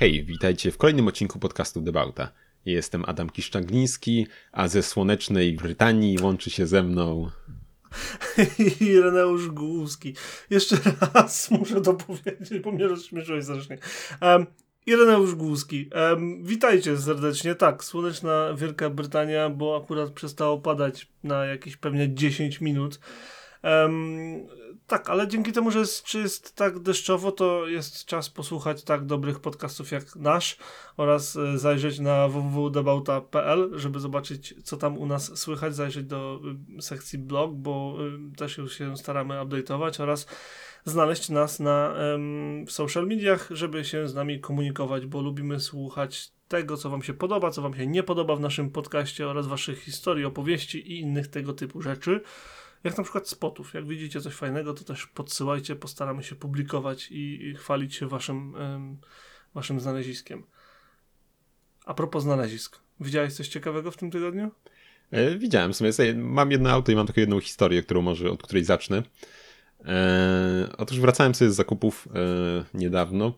Hej, witajcie w kolejnym odcinku podcastu Debauta. Jestem Adam Kiszczagliński, a ze słonecznej Brytanii łączy się ze mną... Ireneusz Głuski. Jeszcze raz muszę to powiedzieć, bo mnie rozśmieszyłeś strasznie. Um, Ireneusz Głuski. Um, witajcie serdecznie. Tak, słoneczna Wielka Brytania, bo akurat przestało padać na jakieś pewnie 10 minut. Um, tak, ale dzięki temu, że jest, jest tak deszczowo, to jest czas posłuchać tak dobrych podcastów jak nasz oraz e, zajrzeć na www.debauta.pl, żeby zobaczyć, co tam u nas słychać, zajrzeć do y, sekcji blog, bo y, też już się staramy update'ować oraz znaleźć nas na w social mediach, żeby się z nami komunikować, bo lubimy słuchać tego, co Wam się podoba, co Wam się nie podoba w naszym podcaście oraz Waszych historii, opowieści i innych tego typu rzeczy jak na przykład spotów. Jak widzicie coś fajnego, to też podsyłajcie, postaramy się publikować i, i chwalić się waszym, ym, waszym znaleziskiem. A propos znalezisk, widziałeś coś ciekawego w tym tygodniu? E, widziałem sobie. Mam jedno auto i mam taką jedną historię, którą może, od której zacznę. E, otóż wracałem sobie z zakupów e, niedawno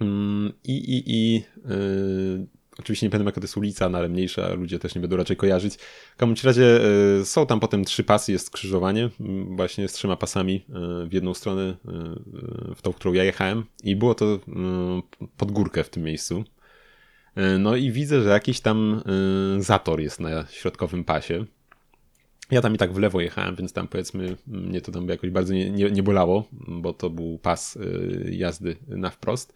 mm, i, i, i e, Oczywiście nie pamiętam jaka to jest ulica, no ale mniejsza, ludzie też nie będą raczej kojarzyć. W każdym razie y, są tam potem trzy pasy, jest skrzyżowanie właśnie z trzema pasami y, w jedną stronę, y, w tą, którą ja jechałem i było to pod górkę w tym miejscu. No i widzę, że jakiś tam zator jest na środkowym pasie. Ja tam i tak w lewo jechałem, więc tam powiedzmy mnie to tam jakoś bardzo nie, nie, nie bolało, bo to był pas jazdy na wprost.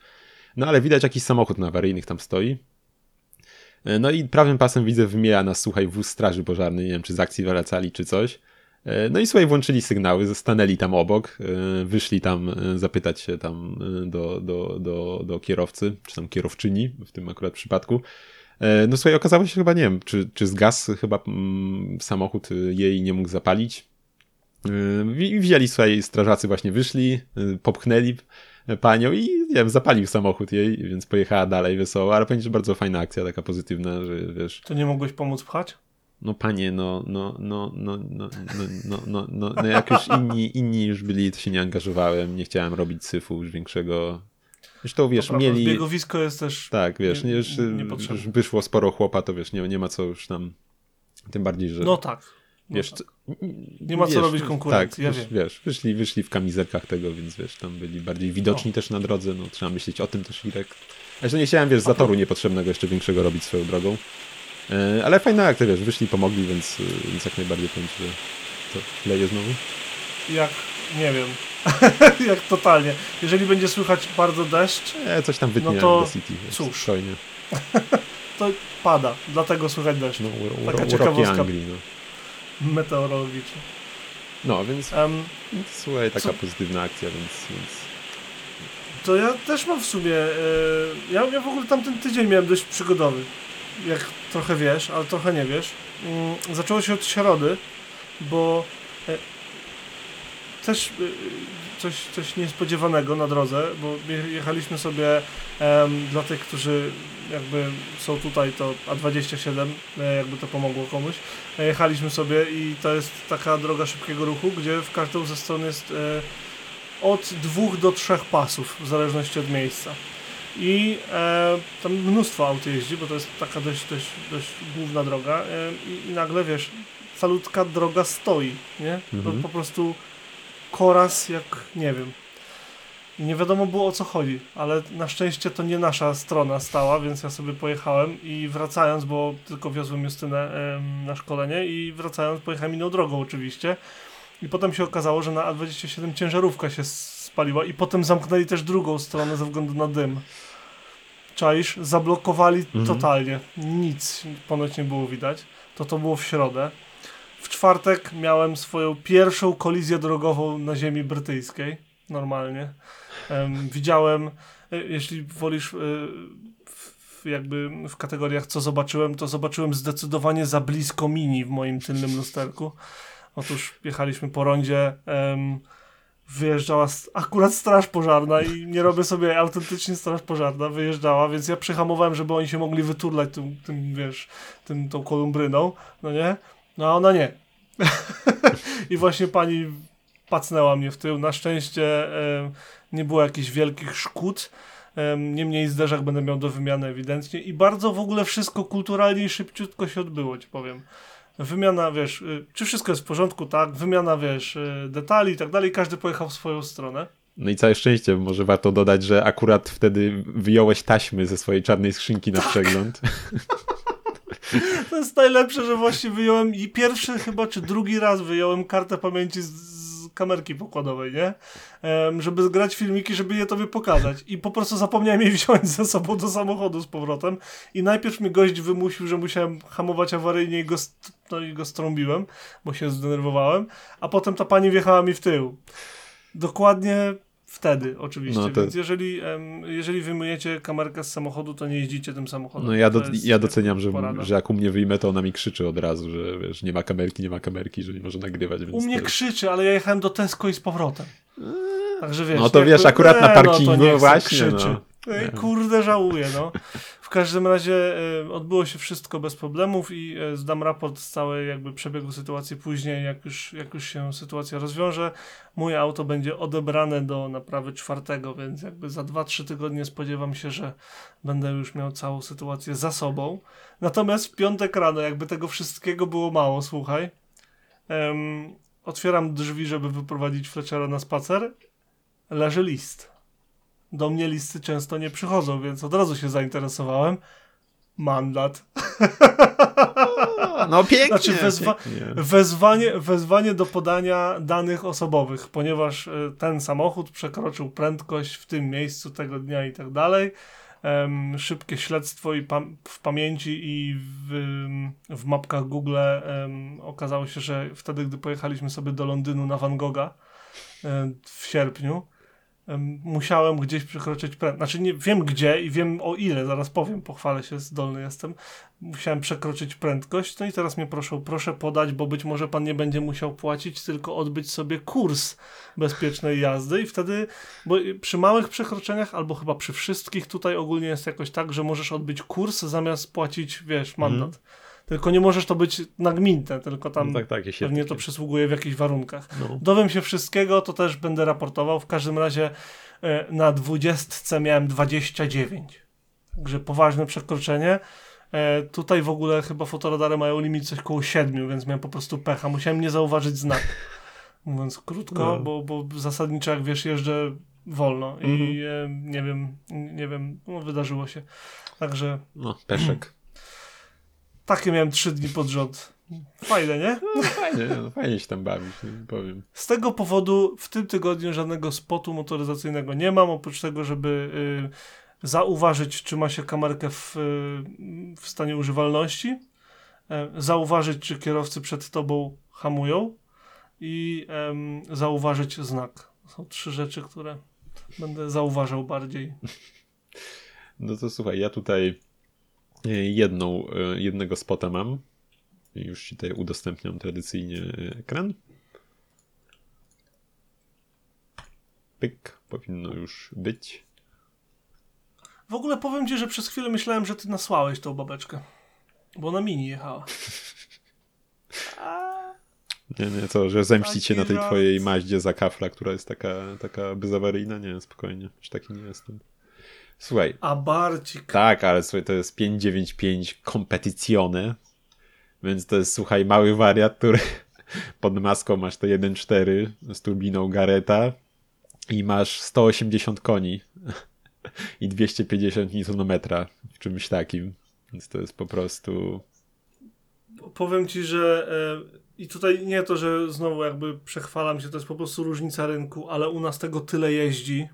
No ale widać jakiś samochód na awaryjnych tam stoi. E, no i prawym pasem widzę wymienia nas, słuchaj, wóz straży pożarnej, nie wiem czy z akcji wracali czy coś. E, no i słuchaj, włączyli sygnały, stanęli tam obok, e, wyszli tam zapytać się tam do, do, do, do kierowcy, czy tam kierowczyni w tym akurat przypadku. No słuchaj, okazało się chyba, nie wiem, czy, czy zgasł chyba mm, samochód jej nie mógł zapalić. I wzięli, słuchaj, strażacy właśnie wyszli, popchnęli, panią i nie wiem, zapalił samochód jej, więc pojechała dalej wesoło, ale powiem, że bardzo fajna akcja, taka pozytywna, że wiesz... To nie mogłeś pomóc pchać? No panie, no, no, no, no, no, no, no, no, no, no jak już inni, inni już byli, to się nie angażowałem, nie chciałem robić syfu już większego. Zresztą wiesz, to mieli... Biegowisko jest też... Tak, wiesz, nie, już, już wyszło sporo chłopa, to wiesz, nie, nie ma co już tam... Tym bardziej, że... No tak. Wiesz, no tak. nie ma co wiesz, robić konkurencji, tak, ja wiesz, wiesz, wyszli, wyszli w kamizelkach tego, więc wiesz, tam byli bardziej widoczni też na drodze, no trzeba myśleć o tym też Irek. Zresztą nie chciałem, wiesz, zatoru niepotrzebnego jeszcze większego robić swoją drogą. E, ale fajna akcja, wiesz, wyszli, pomogli, więc, e, więc jak najbardziej powiem że to leje znowu. Jak, nie wiem, jak totalnie. Jeżeli będzie słychać bardzo deszcz, e, coś tam wytnie no to City, cóż, spokojnie. to pada, dlatego słychać deszcz. No, Taka ciekawostka. Anglii, no meteorologiczny. No, więc, um, słuchaj, taka co? pozytywna akcja, więc, więc... To ja też mam w sumie, e, ja, ja w ogóle tamten tydzień miałem dość przygodowy, jak trochę wiesz, ale trochę nie wiesz. Mm, zaczęło się od środy, bo e, też e, coś, coś niespodziewanego na drodze, bo jechaliśmy sobie dla tych, którzy jakby są tutaj, to A27, e, jakby to pomogło komuś. Jechaliśmy sobie i to jest taka droga szybkiego ruchu, gdzie w każdą ze stron jest e, od dwóch do trzech pasów, w zależności od miejsca. I e, tam mnóstwo aut jeździ, bo to jest taka dość, dość, dość główna droga e, i, i, nagle, wiesz, salutka droga stoi, nie? Mhm. Po prostu koraz jak, nie wiem, i nie wiadomo było o co chodzi, ale na szczęście to nie nasza strona stała, więc ja sobie pojechałem i wracając, bo tylko wiozłem Justynę ym, na szkolenie i wracając pojechałem inną drogą oczywiście. I potem się okazało, że na A27 ciężarówka się spaliła i potem zamknęli też drugą stronę ze względu na dym. Czaisz? Zablokowali mhm. totalnie. Nic ponoć nie było widać. To to było w środę. W czwartek miałem swoją pierwszą kolizję drogową na ziemi brytyjskiej. Normalnie widziałem, e, jeśli wolisz e, jakby w kategoriach co zobaczyłem, to zobaczyłem zdecydowanie za blisko mini w moim tylnym lusterku. Otóż jechaliśmy po rondzie, wyjeżdżała akurat straż pożarna i nie robię sobie autentycznie straż pożarna, wyjeżdżała, więc ja przyhamowałem, żeby oni się mogli wyturlać tym, tym wiesz, tym, tą kolumbryną, no nie? No a ona nie. I właśnie pani pacnęła mnie w tył. Na szczęście nie było jakichś wielkich szkód. Em, Niemniej zderzak będę miał do wymiany ewidentnie i bardzo w ogóle wszystko kulturalnie i szybciutko się odbyło, ci powiem. Wymiana, wiesz, y, czy wszystko jest w porządku, tak? Wymiana, wiesz, y, detali i tak dalej, każdy pojechał w swoją stronę. No i całe szczęście, może warto dodać, że akurat wtedy wyjąłeś taśmy ze swojej czarnej skrzynki Tak. na przegląd. To jest najlepsze, że właśnie wyjąłem i pierwszy chyba, czy drugi raz wyjąłem kartę pamięci z kamerki pokładowej, nie? Em, żeby zgrać filmiki, żeby je tobie pokazać. I po prostu zapomniałem jej wziąć ze sobą do samochodu z powrotem. I najpierw mi gość wymusił, że musiałem hamować awaryjnie i go, no i go strąbiłem, bo się zdenerwowałem. A potem ta pani wjechała mi w tył. Dokładnie wtedy, oczywiście. No to- Więc jeżeli, jeżeli wyjmujecie kamerkę z samochodu, to nie jeździcie tym samochodem. No ja, do, ja doceniam, że, porada. że jak u mnie wyjmę, to ona mi krzyczy od razu, że wiesz, nie ma kamerki, nie ma kamerki, że nie może nagrywać. U mnie to... krzyczy, ale ja jechałem do Tesco i z powrotem. Także wiesz. No to jakby- wiesz, akurat na parkingu, no, niech se właśnie, Krzyczy. no. Ej, kurde, żałuję, no. W każdym razie e, odbyło się wszystko bez problemów i e, zdam raport z całej jakby przebiegu sytuacji później, jak już, jak już się sytuacja rozwiąże. Moje auto będzie odebrane do naprawy czwartego, więc jakby za 2-3 tygodnie spodziewam się, że będę już miał całą sytuację za sobą. Natomiast w piątek rano, jakby tego wszystkiego było mało, słuchaj, em, otwieram drzwi, żeby wyprowadzić Fletchera na spacer, leży list. Do mnie listy często nie przychodzą, więc od razu się zainteresowałem. Mandat. No pięknie. Znaczy wezwa- pięknie. Wezwanie, wezwanie do podania danych osobowych, ponieważ e, ten samochód przekroczył prędkość w tym miejscu tego dnia i tak dalej. Em, szybkie śledztwo i pam- w pamięci i w, w mapkach Google em, okazało się, że wtedy, gdy pojechaliśmy sobie do Londynu na Van Gogha em, w sierpniu, musiałem gdzieś przekroczyć prędkość. Znaczy nie wiem gdzie i wiem o ile, zaraz powiem, pochwalę się, zdolny jestem musiałem przekroczyć prędkość. No i teraz mnie proszę, proszę podać, bo być może pan nie będzie musiał płacić, tylko odbyć sobie kurs bezpiecznej jazdy i wtedy, bo przy małych przekroczeniach, albo chyba przy wszystkich tutaj ogólnie jest jakoś tak, że możesz odbyć kurs zamiast płacić, wiesz, mandat. Tylko nie możesz to być nagminne, tylko tam No tak, tak, pewnie to przysługuje w jakichś warunkach. No. Dowiem się wszystkiego, to też będę raportował. W każdym razie e, na dwudziestce miałem 29. Także poważne przekroczenie. E, tutaj w ogóle chyba fotoradary mają limit coś koło 7, więc miałem po prostu pecha. Musiałem nie zauważyć znak. Mówiąc krótko, No. bo, bo zasadniczo jak wiesz, jeżdżę wolno i e, nie wiem, nie wiem, no wydarzyło się. Także No, peszek. Takie miałem 3 dni pod rząd. Fajne, nie? No, fajnie, no, fajnie się tam bawić, powiem. Z tego powodu w tym tygodniu żadnego spotu motoryzacyjnego nie mam, oprócz tego, żeby y, zauważyć, czy ma się kamerkę w, y, w stanie używalności, e, zauważyć, czy kierowcy przed tobą hamują i em, zauważyć znak. Są trzy rzeczy, które będę zauważał bardziej. No to słuchaj, ja tutaj jedną, e, jednego spota mam. I Już ci tutaj udostępniam tradycyjnie e, ekran. Pyk, powinno już być. W ogóle powiem ci, że przez chwilę myślałem, że ty nasłałeś tą babeczkę, bo na mini jechała. Nie, nie, co, że zemścić się Taki na tej żart. twojej maździe za kafla, która jest taka, taka bezawaryjna? Nie, spokojnie, już taki nie jestem. Słuchaj, A Barcik. tak, ale słuchaj, to jest 595 Competizione, więc to jest, słuchaj, mały wariat, który pod maską masz to 1.4 z turbiną Gareta i masz 180 koni i 250 Nm w czymś takim, więc to jest po prostu... Powiem ci, że e, i tutaj nie to, że znowu jakby przechwalam się, to jest po prostu różnica rynku, ale u nas tego tyle jeździ.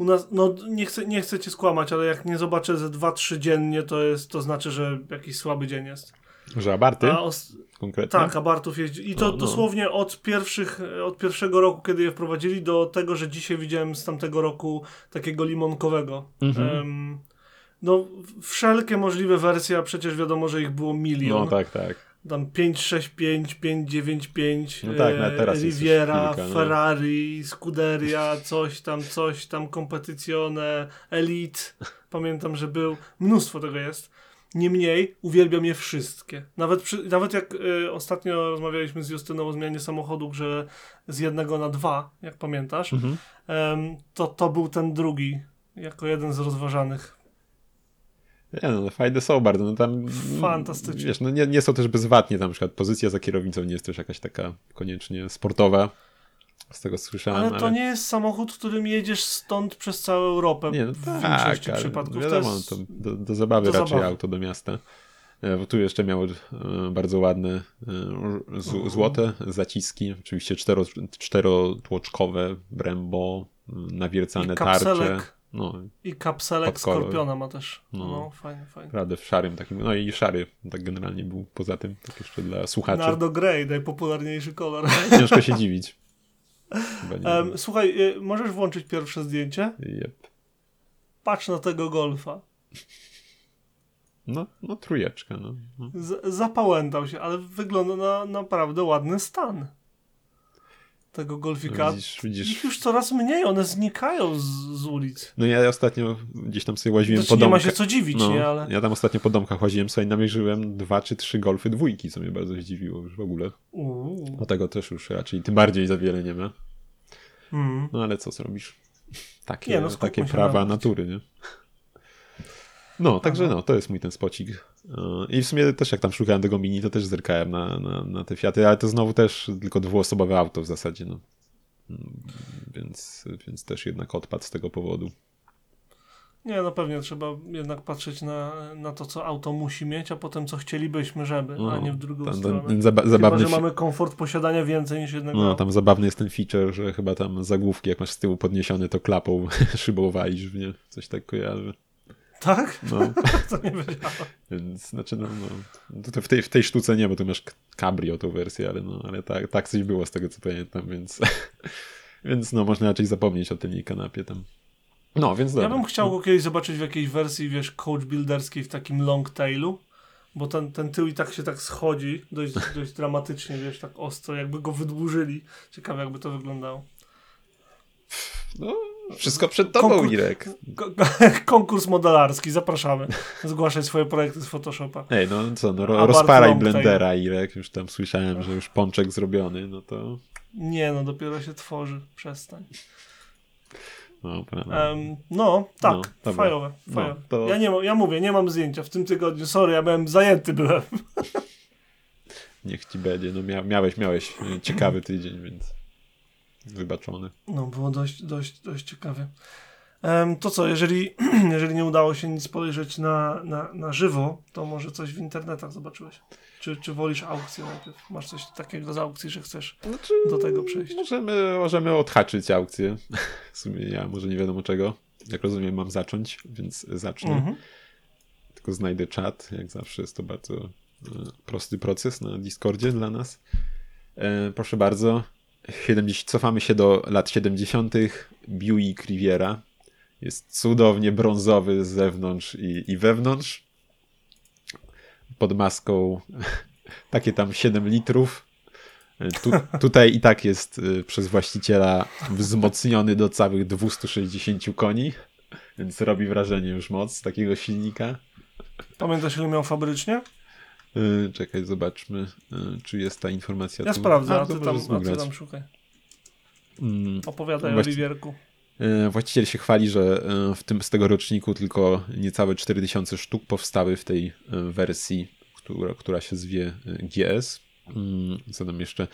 U nas, no nie chcę, nie chcę cię skłamać, ale jak nie zobaczę ze 2-3 dziennie, to jest, to znaczy, że jakiś słaby dzień jest. Że abarty os- konkretnie? tak, Abartów jeździ. I to No, no. dosłownie od pierwszych, od pierwszego roku, kiedy je wprowadzili, do tego, że dzisiaj widziałem z tamtego roku takiego limonkowego. Mhm. Em, no, wszelkie możliwe wersje, a przecież wiadomo, że ich było milion. No tak, tak. Tam 565, 595, No tak, nawet teraz Riviera, no. Ferrari, Scuderia, coś tam, coś tam, Competizione, Elite. Pamiętam, że był. Mnóstwo tego jest. Niemniej uwielbiam je wszystkie. Nawet, przy, nawet jak e, ostatnio rozmawialiśmy z Justyną o zmianie samochodu, że z jednego na dwa, jak pamiętasz, Mhm. em, to to był ten drugi jako jeden z rozważanych. Nie no, fajne są bardzo, no tam... Fantastycznie. Wiesz, no nie, nie są też bezwładnie, tam na przykład pozycja za kierownicą nie jest też jakaś taka koniecznie sportowa, z tego słyszałem, Ale to nie jest samochód, którym jedziesz stąd przez całą Europę. Nie, no w tak, większości ale przypadków. wiadomo, to jest... to do, do zabawy do raczej zabawy. auto do miasta. E, Bo tu jeszcze miało e, bardzo ładne e, złote zaciski, oczywiście cztero, czterotłoczkowe Brembo, nawiercane I tarcze. No, I kapselek. Skorpiona ma też. No. No, fajnie, fajnie. naprawdę w szarym takim, no i szary tak generalnie był poza tym, tak jeszcze dla słuchaczy. Nardo Grey, najpopularniejszy kolor. Ciężko się dziwić. Em, słuchaj, y, możesz włączyć pierwsze zdjęcie? Jep. Patrz na tego golfa. No, no trójeczka, no. no. Z zapałętał się, ale wygląda na naprawdę ładny stan. Tego golfika. Widzisz, widzisz. Ich już coraz mniej, one znikają z, z ulic. No ja ostatnio gdzieś tam sobie łaziłem Znaczy, po nie ma domkach. się co dziwić, No, nie? Ale... Ja tam ostatnio po domkach łaziłem sobie i namierzyłem dwa czy trzy golfy dwójki, co mnie bardzo zdziwiło już w ogóle. Uuu. Tego też już raczej tym bardziej za wiele nie ma. Mm. No ale co zrobisz? Takie, Nie, no, takie prawa na- natury, nie? No, także no, to jest mój ten spocik. Yy, I w sumie też jak tam szukałem tego mini, to też zerkałem na, na, na te Fiaty, ale to znowu też tylko dwuosobowe auto w zasadzie, no. Mm, Więc, więc też jednak odpadł z tego powodu. Nie, no pewnie trzeba jednak patrzeć na, na to, co auto musi mieć, a potem co chcielibyśmy, żeby, a No, nie w drugą Tam, stronę. ten zaba- Chyba, zabawny że mamy komfort posiadania więcej niż jednego No, auta. tam zabawny jest ten feature, że chyba tam zagłówki, jak masz z tyłu podniesiony, to klapą szybą walisz w nie. Coś tak kojarzy. Tak? No, To nie wiedziałem. więc znaczy, no, no to w, tej, w tej sztuce nie, bo tu masz cabrio tą wersję, ale no, ale tak, tak coś było z tego, co pamiętam, więc, więc no, można raczej zapomnieć o tym jej kanapie tam. No, więc Ja dobra. bym chciał go kiedyś zobaczyć w jakiejś wersji, wiesz, coach builderskiej w takim long tailu, bo ten, ten tył i tak się tak schodzi dość, dość dramatycznie, wiesz, tak ostro, jakby go wydłużyli. Ciekawe, jakby to wyglądało. No, wszystko przed tobą, Konkurs- Irek. Ko- konkurs modelarski, zapraszamy. Zgłaszać swoje projekty z Photoshopa. Ej, no co, no, ro, rozparaj blendera, Irek. Już tam słyszałem, że już pączek zrobiony, no to... Nie, no dopiero się tworzy, przestań. No. Em, no, tak, No, dobra. fajowe. No, fajowe. to- Ja, nie, ja mówię, nie mam zdjęcia w tym tygodniu, sorry, ja byłem zajęty byłem. Niech ci będzie. No mia miałeś, miałeś e, ciekawy tydzień, więc wybaczony. No, było dość, dość, dość ciekawie. Em, to co, jeżeli, jeżeli nie udało się nic spojrzeć na, na, na żywo, to może coś w internetach zobaczyłeś? Czy, czy wolisz aukcję najpierw? Masz coś takiego z aukcji, że chcesz Znaczy, do tego przejść? Możemy, możemy odhaczyć aukcję. W sumie ja może nie wiadomo czego. Jak rozumiem, mam zacząć, więc zacznę. Mhm. Tylko znajdę czat. Jak zawsze jest to bardzo e, prosty proces na Discordzie dla nas. E, proszę bardzo. 70, cofamy się do lat 70. Buick Riviera. Jest cudownie brązowy z zewnątrz i, i wewnątrz. Pod maską takie tam 7 litrów. Tu, tutaj i tak jest y, przez właściciela wzmocniony do całych 260 koni, więc robi wrażenie już moc takiego silnika. Pamiętasz, ile miał fabrycznie? Y, Czekaj, zobaczmy, y, czy jest ta informacja. Ja tu. sprawdzę, a to ty, tam, a ty tam szukaj. Mm, Opowiadaj Właści- o Liwierku. y, Właściciel się chwali, że w tym z tego roczniku tylko niecałe 4000 sztuk powstały w tej wersji, która, która się zwie GS. Mm, Co tam jeszcze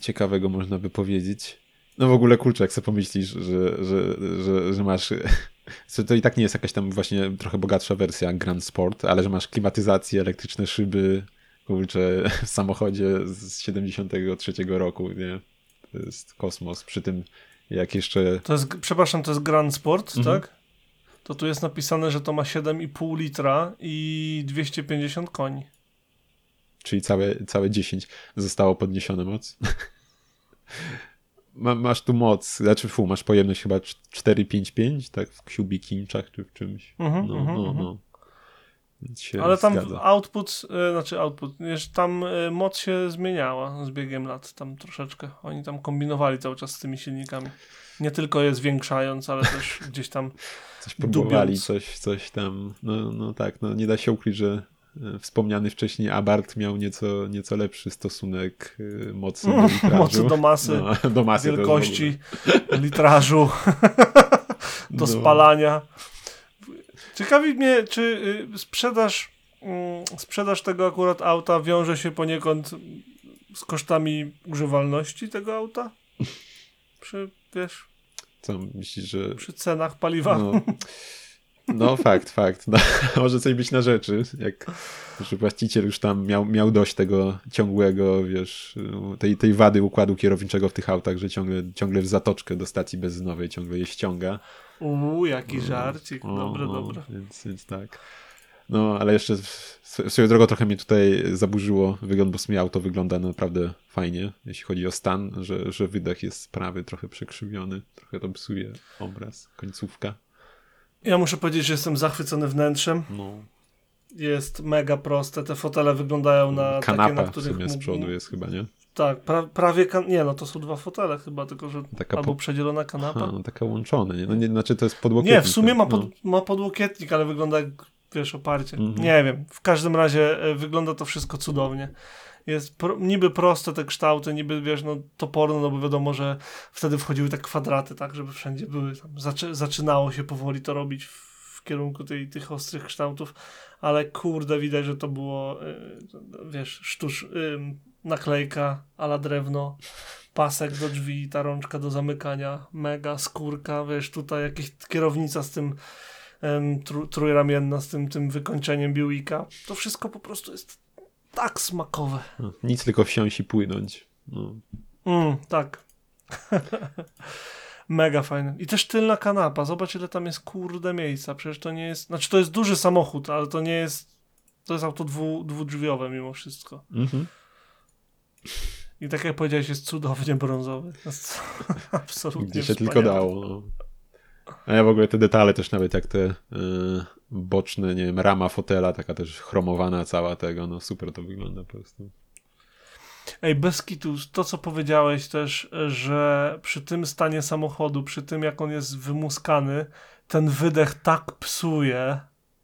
ciekawego można by powiedzieć? No w ogóle kurczę, jak sobie pomyślisz, że, że, że, że masz. Co To i tak nie jest jakaś tam właśnie trochę bogatsza wersja Grand Sport, ale że masz klimatyzację, elektryczne szyby, kurczę, w samochodzie z 73 roku, nie? To jest kosmos. Przy tym, jak jeszcze. To jest, przepraszam, to jest Grand Sport, Mhm. tak? To tu jest napisane, że to ma 7,5 litra i 250 koni. Czyli całe, całe 10 zostało podniesione moc. Ma, masz tu moc, znaczy fu, masz pojemność chyba 455, tak? W cubic inchach czy w czymś. Mhm, No, mhm, no, mhm. no. Ale tam zgadza. output, e, znaczy output, tam e, moc się zmieniała z biegiem lat, tam troszeczkę. Oni tam kombinowali cały czas z tymi silnikami. Nie tylko je zwiększając, ale też gdzieś tam Coś próbowali, dubiąc. coś, coś tam. No, no tak, no nie da się ukryć, że wspomniany wcześniej Abarth miał nieco, nieco lepszy stosunek e, mocy do litrażu. mocy do masy, no, do masy wielkości, litrażu. do No. spalania. Ciekawi mnie, czy y, sprzedaż, mm, sprzedaż tego akurat auta wiąże się poniekąd z kosztami używalności tego auta? Przy, wiesz, Co myślisz, że. przy cenach paliwa. No, no fakt, fakt. No, może coś być na rzeczy. Jak że właściciel już tam miał, miał dość tego ciągłego, wiesz, tej, tej wady układu kierowniczego w tych autach, że ciągle, ciągle w zatoczkę do stacji benzynowej ciągle je ściąga. Uuu, jaki żarcik. O, Dobre, no, dobre. Więc, więc tak. No, ale jeszcze swoją drogą trochę mnie tutaj zaburzyło wygląd, bo w sumie auto wygląda naprawdę fajnie, jeśli chodzi o stan, że, że wydech jest prawy, trochę przekrzywiony, trochę to psuje obraz, końcówka. Ja muszę powiedzieć, że jestem zachwycony wnętrzem. No, Jest mega proste. Te fotele wyglądają na kanapa takie, na w których sumie z przodu jest chyba, nie? Tak, pra, prawie kan- nie, no to są dwa fotele chyba, tylko że Taka albo po- przedzielona kanapa. Aha, no taka łączone, nie? No nie, znaczy to jest podłokietnik. Nie, w sumie ma, pod, no. ma podłokietnik, ale wygląda jak, wiesz, oparcie. Mhm. Nie wiem, w każdym razie e, wygląda to wszystko cudownie. Jest pro, niby proste te kształty, niby, wiesz, no toporne, no bo wiadomo, że wtedy wchodziły te kwadraty, tak, żeby wszędzie były. Tam zaczy, zaczynało się powoli to robić w, w kierunku tej, tych ostrych kształtów, ale kurde, widać, że to było, e, wiesz, sztucz, ym, naklejka ala drewno, pasek do drzwi, ta rączka do zamykania, mega skórka, wiesz, tutaj jakieś kierownica z tym trójramienna, z tym, tym wykończeniem Buicka. To wszystko po prostu jest tak smakowe. Nic tylko wsiąść i płynąć. No. Mm, tak. Mega fajne. I też tylna kanapa. Zobacz, ile tam jest kurde miejsca. Przecież to nie jest. Znaczy, to jest duży samochód, ale to nie jest. To jest auto dwu, dwudrzwiowe mimo wszystko. Mhm. I tak jak powiedziałeś, jest cudownie brązowy. Jest absolutnie Gdzie się wspaniałe. tylko dało. No. A ja w ogóle te detale też nawet jak te y, boczne, nie wiem, rama fotela, taka też chromowana cała tego, no super to wygląda po prostu. Ej, bez kitu, to co powiedziałeś też, że przy tym stanie samochodu, przy tym jak on jest wymuskany, ten wydech tak psuje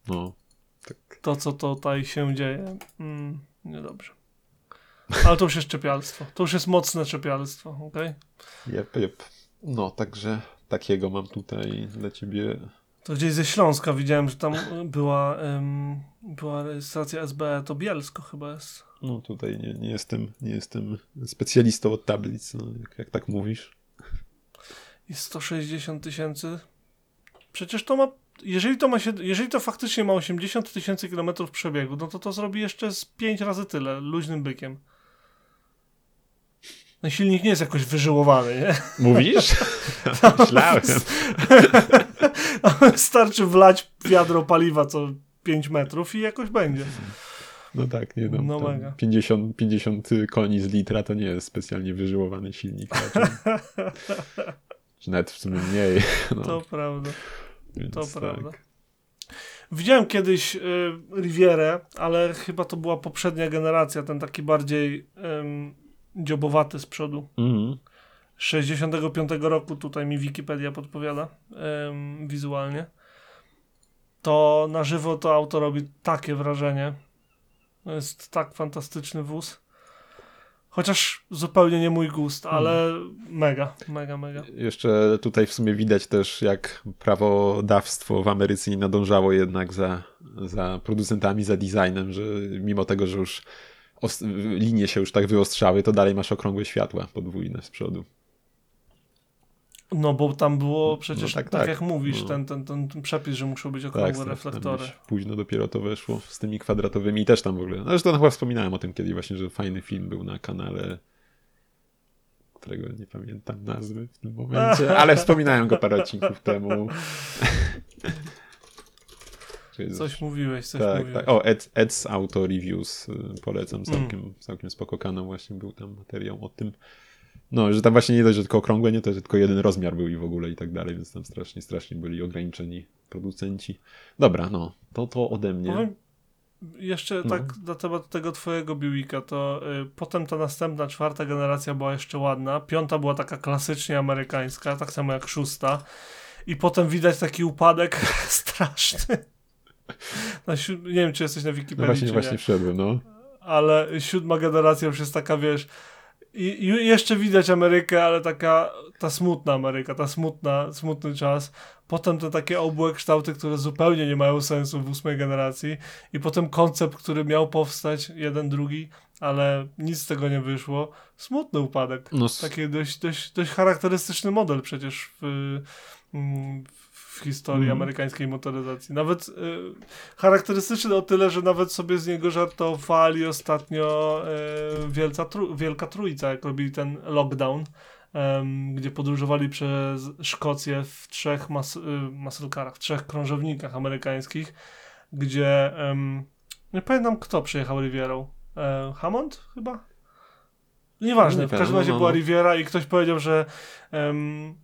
No, tak. to, co tutaj się dzieje. Mm, niedobrze. Ale to już jest czepialstwo. To już jest mocne czepialstwo, okej? Jep, jep. No, także takiego mam tutaj dla ciebie. To gdzieś ze Śląska widziałem, że tam była, em, była rejestracja SBE, to Bielsko chyba jest. No tutaj nie, nie, jestem, nie jestem specjalistą od tablic, no, jak, jak tak mówisz. I 160 tysięcy. Przecież to ma. Jeżeli to, ma się, jeżeli to faktycznie ma 80 tysięcy kilometrów przebiegu, no to to zrobi jeszcze z 5 razy tyle, luźnym bykiem. No silnik nie jest jakoś wyżyłowany, nie? Mówisz? Myślałem. Starczy wlać wiadro paliwa co 5 metrów i jakoś będzie. No tak, nie no. No tam mega. 50, 50 koni z litra to nie jest specjalnie wyżyłowany silnik. Czy nawet w sumie mniej. No, To prawda. więc to tak. prawda. Widziałem kiedyś y, Rivierę, ale chyba to była poprzednia generacja, ten taki bardziej ym, dziobowaty z przodu. Mhm. 65 roku, tutaj mi Wikipedia podpowiada ym, wizualnie. To na żywo to auto robi takie wrażenie. Jest tak fantastyczny wóz. Chociaż zupełnie nie mój gust, ale mega, mega, mega. Jeszcze tutaj w sumie widać też, jak prawodawstwo w Ameryce nie nadążało jednak za, za producentami, za designem, że mimo tego, że już linie się już tak wyostrzały, to dalej masz okrągłe światła podwójne z przodu. No bo tam było przecież, tak, tak, tak. jak mówisz, No. ten, ten, ten, ten przepis, że muszą być okrągłe Tak, reflektory. Późno dopiero to weszło z tymi kwadratowymi i też tam w ogóle. No zresztą chyba wspominałem o tym kiedyś właśnie, że fajny film był na kanale, którego nie pamiętam nazwy w tym momencie, ale wspominałem go parę odcinków temu. Coś mówiłeś, coś tak, mówiłeś. tak. O, Ed, Ed's Auto Reviews y, polecam, Mm. całkiem, całkiem spoko kanał właśnie był tam materiał o tym. No, że tam właśnie nie dość, że tylko okrągłe, nie to, że tylko jeden rozmiar był i w ogóle i tak dalej, więc tam strasznie, strasznie byli ograniczeni producenci. Dobra, no, to to ode mnie. Powiem jeszcze No. tak na temat tego twojego Buicka, to y, potem ta następna, czwarta generacja była jeszcze ładna, piąta była taka klasycznie amerykańska, tak samo jak szósta i potem widać taki upadek straszny. Na siód- nie wiem, czy jesteś na No Wikipedii, właśnie, czy właśnie nie, wszedłem, no. ale siódma generacja już jest taka, wiesz, i, i jeszcze widać Amerykę, ale taka ta smutna Ameryka, ta smutna, smutny czas. Potem te takie obłe kształty, które zupełnie nie mają sensu w ósmej generacji. I potem koncept, który miał powstać, jeden, drugi, ale nic z tego nie wyszło. Smutny upadek. No, Taki dość, dość, dość charakterystyczny model przecież w, mm, w historii Mhm. amerykańskiej motoryzacji. Nawet y, charakterystyczny o tyle, że nawet sobie z niego żartowali ostatnio y, Wielca Tru- Wielka Trójca, jak robili ten lockdown, em, gdzie podróżowali przez Szkocję w trzech mas y, w trzech krążownikach amerykańskich, gdzie nie pamiętam kto przyjechał Rivierą. E, Hammond chyba? Nieważne, Nie w każdym razie no, była no. Riviera i ktoś powiedział, że em,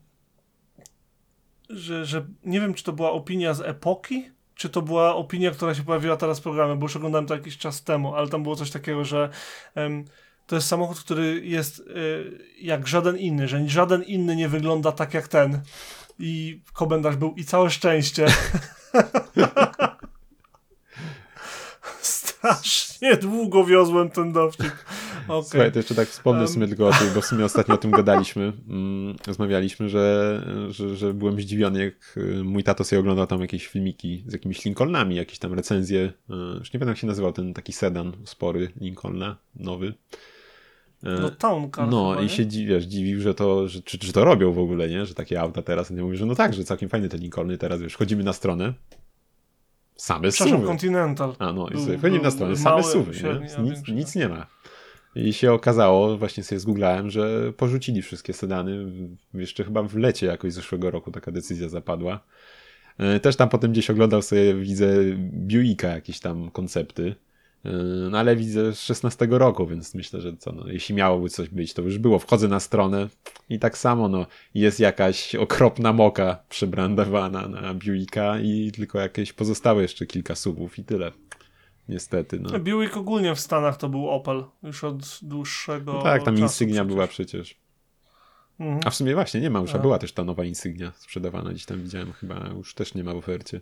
że, że nie wiem, czy to była opinia z epoki, czy to była opinia, która się pojawiła teraz w programie, bo już oglądałem to jakiś czas temu, ale tam było coś takiego, że em, to jest samochód, który jest y, jak żaden inny, że żaden inny nie wygląda tak jak ten. I komentarz był i całe szczęście. Strasznie długo wiozłem ten dowcip. Okay. Słuchaj, to jeszcze tak wspomnę w Em. sumie tylko o tym, bo w sumie ostatnio o tym gadaliśmy, mm, rozmawialiśmy, że, że, że byłem zdziwiony, jak y, mój tato sobie oglądał tam jakieś filmiki z jakimiś Lincolnami, jakieś tam recenzje, y, już nie wiem jak się nazywał ten taki sedan spory Lincolna, nowy. Y, No Town Car No chyba, i się wiesz, dziwił, że to, że, czy, czy to robią w ogóle, nie? Że takie auta teraz. Nie mówi, że no tak, że całkiem fajne te Lincolny teraz, wiesz, wchodzimy na stronę, same suwy. Continental. A no, i Był- sobie wchodzimy na stronę, mały, same suwy, nie? Nic, większy, nic tak. nie ma. I się okazało, właśnie sobie zgooglałem, że porzucili wszystkie sedany. Jeszcze chyba w lecie jakoś zeszłego roku taka decyzja zapadła. E, Też tam potem gdzieś oglądał sobie, widzę, Buicka jakieś tam koncepty. E, No ale widzę z 16 roku, więc myślę, że co, no, jeśli miałoby coś być, to już było. Wchodzę na stronę i tak samo, no, jest jakaś okropna moka przebrandowana na Buicka i tylko jakieś pozostałe jeszcze kilka subów i tyle. Niestety, no. Buick ogólnie w Stanach to był Opel już od dłuższego No tak, tam czasu insygnia przecież. była przecież. Mhm. A w sumie właśnie nie ma już, a A. była też ta nowa insygnia sprzedawana, gdzieś tam widziałem, chyba już też nie ma w ofercie.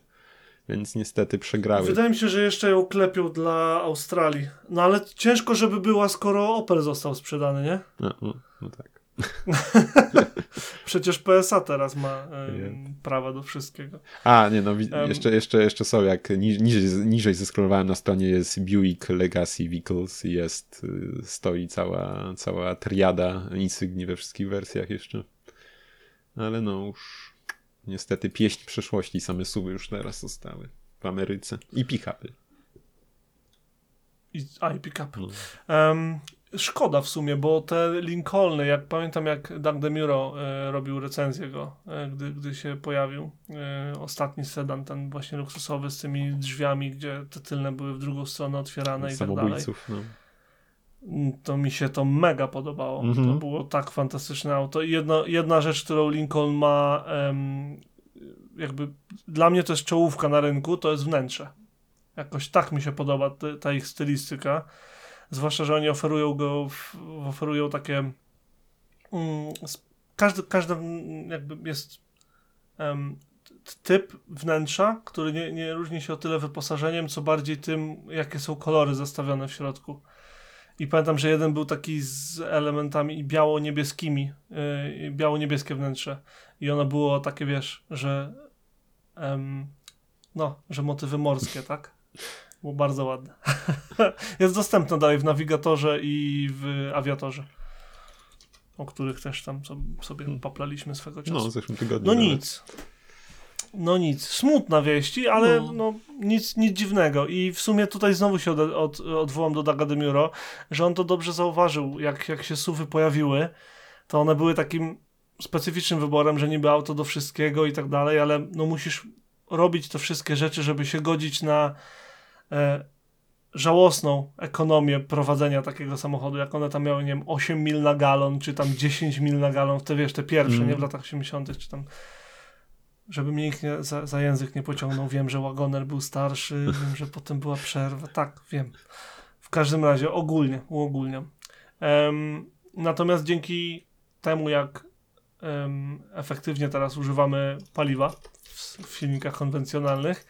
Więc niestety przegrały. Wydaje mi się, że jeszcze ją klepią dla Australii. No ale ciężko, żeby była, skoro Opel został sprzedany, nie? No, no, no tak. Przecież PSA teraz ma Jest. prawa do wszystkiego. A, nie no, jeszcze, jeszcze, jeszcze są, jak ni- niżej, niżej zeskrolowałem na stronie jest Buick Legacy Vehicles i jest, y, stoi cała, cała triada insygnii we wszystkich wersjach jeszcze. Ale no już niestety pieśń przeszłości, same suby już teraz zostały w Ameryce. I pick-upy. I, a, i pick-up. No. Em, szkoda w sumie, bo te Lincolny, jak pamiętam jak Doug DeMuro e, robił recenzję go, e, gdy, gdy się pojawił. E, ostatni sedan, ten właśnie luksusowy z tymi drzwiami, gdzie te tylne były w drugą stronę otwierane i tak dalej. No. Mm, To mi się to mega podobało. Mhm. To było tak fantastyczne auto. I jedno, jedna rzecz, którą Lincoln ma, em, jakby dla mnie to jest czołówka na rynku, to jest wnętrze. Jakoś tak mi się podoba ty- ta ich stylistyka. Zwłaszcza, że oni oferują go, oferują takie. Mm, każdy, każdy mm, jakby jest t- typ wnętrza, który nie, nie różni się o tyle wyposażeniem, co bardziej tym, jakie są kolory zastawione w środku. I pamiętam, że jeden był taki z elementami biało-niebieskimi, yy, biało-niebieskie wnętrze. I ono było takie, wiesz, że no, że motywy morskie, tak? Było bardzo ładne. Jest dostępne dalej w nawigatorze i w awiatorze. O których też tam so- sobie paplaliśmy swego czasu. No, w zeszłym tygodniu. No nawet. nic. No nic. Smutna wieści, ale No. no. nic, nic dziwnego. I w sumie tutaj znowu się od, od, odwołam do Daga Demuro, że on to dobrze zauważył, jak, jak się suwy pojawiły, to one były takim specyficznym wyborem, że niby auto do wszystkiego i tak dalej, ale no musisz robić te wszystkie rzeczy, żeby się godzić na żałosną ekonomię prowadzenia takiego samochodu, jak one tam miały, nie wiem, 8 mil na galon, czy tam 10 mil na galon, te wiesz, te pierwsze, Mm. nie w latach 80., czy tam żeby mnie nikt nie, za, za język nie pociągnął. Wiem, że Wagoner był starszy, wiem, że potem była przerwa. Tak, wiem. W każdym razie ogólnie, uogólniam. Em, natomiast dzięki temu, jak em, efektywnie teraz używamy paliwa w, w silnikach konwencjonalnych,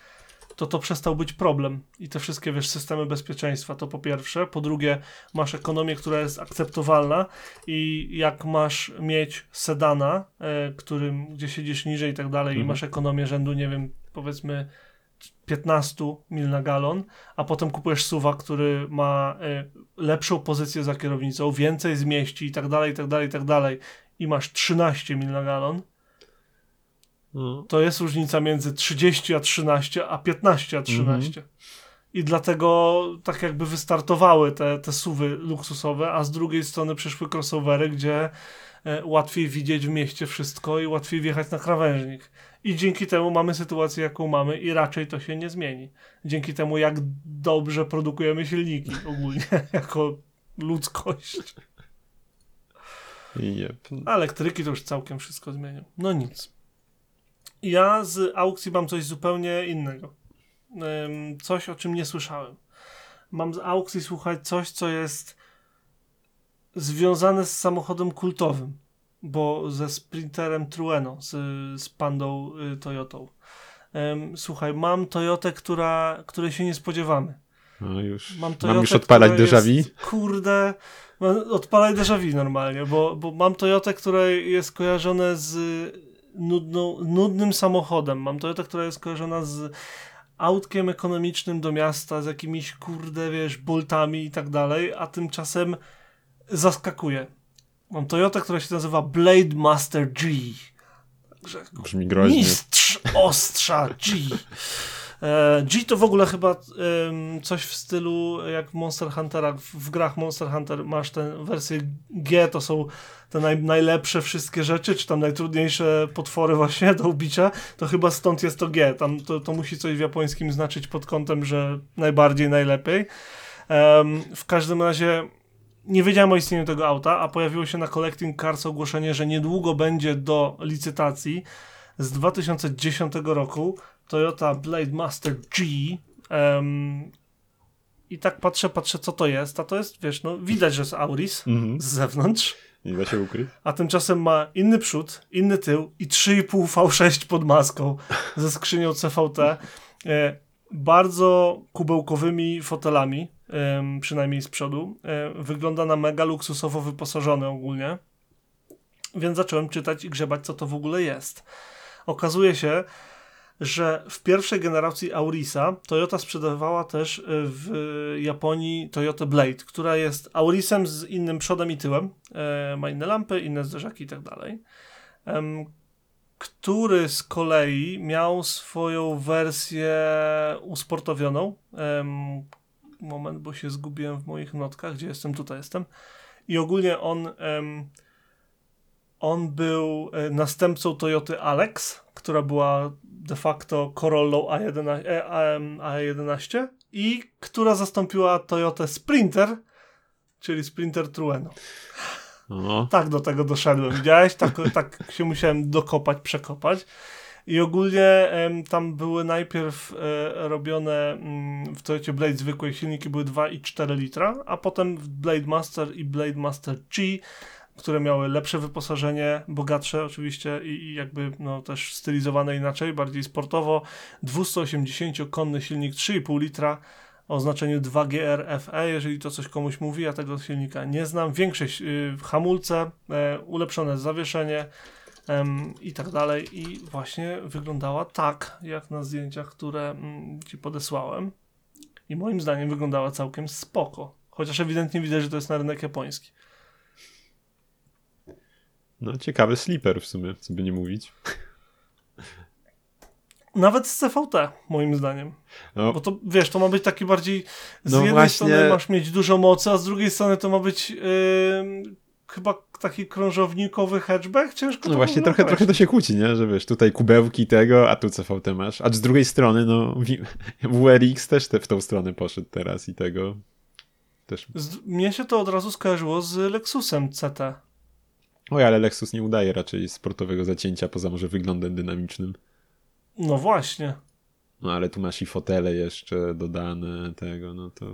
to to przestał być problem. I te wszystkie, wiesz, systemy bezpieczeństwa, to po pierwsze. Po drugie, masz ekonomię, która jest akceptowalna i jak masz mieć sedana, e, którym, gdzie siedzisz niżej i tak dalej Mhm. i masz ekonomię rzędu, nie wiem, powiedzmy 15 mil na galon, a potem kupujesz suwa, który ma e, lepszą pozycję za kierownicą, więcej zmieści i tak dalej, i tak dalej, i tak dalej i masz 13 mil na galon. To jest różnica między 30 a 13, a 15 a 13. I dlatego tak jakby wystartowały te, te suwy luksusowe, a z drugiej strony przyszły crossovery, gdzie e, łatwiej widzieć w mieście wszystko i łatwiej wjechać na krawężnik. I dzięki temu mamy sytuację, jaką mamy i raczej to się nie zmieni. Dzięki temu, jak dobrze produkujemy silniki ogólnie, jako ludzkość. Jep. A elektryki to już całkiem wszystko zmienią. No nic. Ja z aukcji mam coś zupełnie innego. Coś, o czym nie słyszałem. Mam z aukcji słuchać coś, co jest związane z samochodem kultowym, bo ze Sprinterem Trueno, z, z Pandą y, Toyotą. Słuchaj, mam Toyotę, która, której się nie spodziewamy. No już. Mam, Mam już Toyotę, odpalać déjà Kurde, mam- odpalaj déjà vu normalnie, bo, bo mam Toyotę, która jest kojarzona z nudną, nudnym samochodem. Mam Toyotę, która jest kojarzona z autkiem ekonomicznym do miasta, z jakimiś, kurde, wiesz, boltami i tak dalej, a tymczasem zaskakuje. Mam Toyotę, która się nazywa Blade Master G. Także Brzmi groźnie. Mistrz ostrza G. E, G to w ogóle chyba coś w stylu jak w Monster Hunterach, w, grach Monster Hunter masz tę wersję G, to są te naj, najlepsze wszystkie rzeczy, czy tam najtrudniejsze potwory właśnie do ubicia, to chyba stąd jest to G. Tam to, to musi coś w japońskim znaczyć pod kątem, że najbardziej, najlepiej. W każdym razie nie wiedziałem o istnieniu tego auta, a pojawiło się na Collecting Cars ogłoszenie, że niedługo będzie do licytacji z 2010 roku Toyota Blade Master G. em, I tak patrzę, patrzę, co to jest. A to jest, wiesz, no widać, że jest Auris Mhm. z zewnątrz, Nie da się ukryć. a tymczasem ma inny przód, inny tył i 3,5 V6 pod maską ze skrzynią CVT. E, bardzo kubełkowymi fotelami, em, przynajmniej z przodu. E, wygląda na mega luksusowo wyposażony ogólnie. Więc zacząłem czytać i grzebać, co to w ogóle jest. Okazuje się, że w pierwszej generacji Aurisa Toyota sprzedawała też y, w Japonii Toyota Blade, która jest Aurisem z innym przodem i tyłem. E, ma inne lampy, inne zderzaki i tak dalej. Który z kolei miał swoją wersję usportowioną. Moment, bo się zgubiłem w moich notkach. Gdzie jestem? Tutaj jestem. I ogólnie on, on był e, następcą Toyoty Alex, która była de facto Corollą A11, e, AM A11 i która zastąpiła Toyotę Sprinter, czyli Sprinter Trueno. O, Tak do tego doszedłem, widziałeś? Tak, tak się musiałem dokopać, przekopać. I ogólnie em, tam były najpierw e, robione mm, w Toyocie Blade zwykłej silniki były 2,4 litra, a potem w Blade Master i Blade Master G, które miały lepsze wyposażenie, bogatsze oczywiście i, i jakby no, też stylizowane inaczej, bardziej sportowo. 280-konny silnik 3,5 litra o znaczeniu 2GR FE, jeżeli to coś komuś mówi, ja tego silnika nie znam. Większość y, hamulce, e, ulepszone zawieszenie i tak dalej. I właśnie wyglądała tak, jak na zdjęciach, które mm, ci podesłałem. I moim zdaniem wyglądała całkiem spoko. Chociaż ewidentnie widać, że to jest na rynek japoński. No ciekawy sleeper w sumie, co by nie mówić. Nawet z CVT, moim zdaniem. No, Bo to wiesz, to ma być taki bardziej. Z No jednej właśnie. strony masz mieć dużo mocy, a z drugiej strony to ma być yy, chyba taki krążownikowy hatchback. Ciężko no właśnie trochę, trochę to się kłóci, nie? Że wiesz, tutaj kubełki tego, a tu CVT masz. A z drugiej strony, no WRX też te, w tą stronę poszedł teraz i tego też. Z, mnie się to od razu skojarzyło z Lexusem CT. Oj, ale Lexus nie udaje raczej sportowego zacięcia, poza może wyglądem dynamicznym. No właśnie. No ale tu masz i fotele jeszcze dodane tego, no to...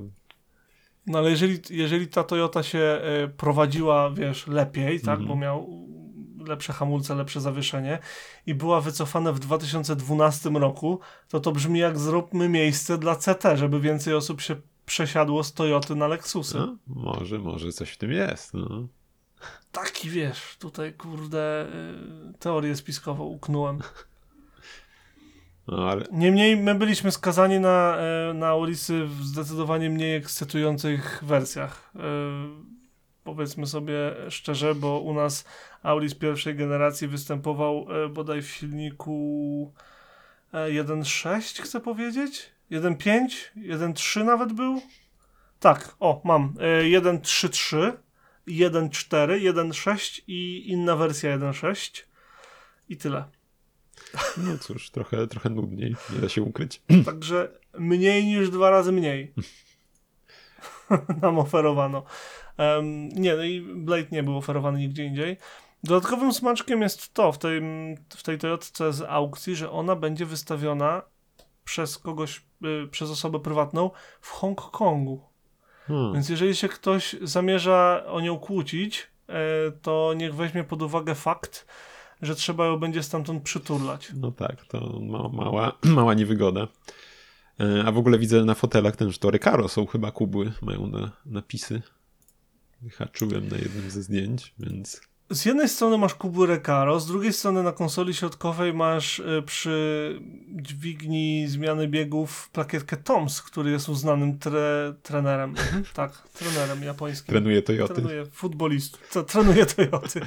No ale jeżeli, jeżeli ta Toyota się e, prowadziła, wiesz, lepiej, tak, Mhm. bo miał lepsze hamulce, lepsze zawieszenie i była wycofana w 2012 roku, to to brzmi jak zróbmy miejsce dla CT, żeby więcej osób się przesiadło z Toyoty na Lexusy. No, może, może coś w tym jest. No. Taki wiesz, tutaj kurde y, teorię spiskową uknąłem. No, ale Niemniej my byliśmy skazani na, e, na ulicy w zdecydowanie mniej ekscytujących wersjach. E, Powiedzmy sobie szczerze, bo u nas Auris pierwszej generacji występował e, bodaj w silniku e, 1.6 chcę powiedzieć? 1.5? 1.3 nawet był? Tak, o, mam. E, 1.3.3, 1.4, 1.6 i inna wersja 1.6 i tyle. no cóż, trochę, trochę nudniej, nie da się ukryć. Także mniej niż dwa razy mniej nam oferowano. Em, nie, no i Blade nie był oferowany nigdzie indziej. Dodatkowym smaczkiem jest to w tej, w tej Toyotce z aukcji, że ona będzie wystawiona przez kogoś, y, przez osobę prywatną w Hongkongu. Hmm. Więc jeżeli się ktoś zamierza o nią kłócić, e, to niech weźmie pod uwagę fakt, że trzeba ją będzie stamtąd przyturlać. No tak, to ma, mała, mała niewygoda. E, A w ogóle widzę na fotelach ten, że to Recaro są chyba kubły, mają na, napisy. Wyhaczyłem na jednym ze zdjęć, więc Z jednej strony masz kubły Recaro, z drugiej strony na konsoli środkowej masz y, przy dźwigni zmiany biegów plakietkę Toms, który jest uznanym tre, trenerem. Mhm, tak, trenerem japońskim. trenuję Toyoty. Trenuje futbolistów. Trenuje Toyoty.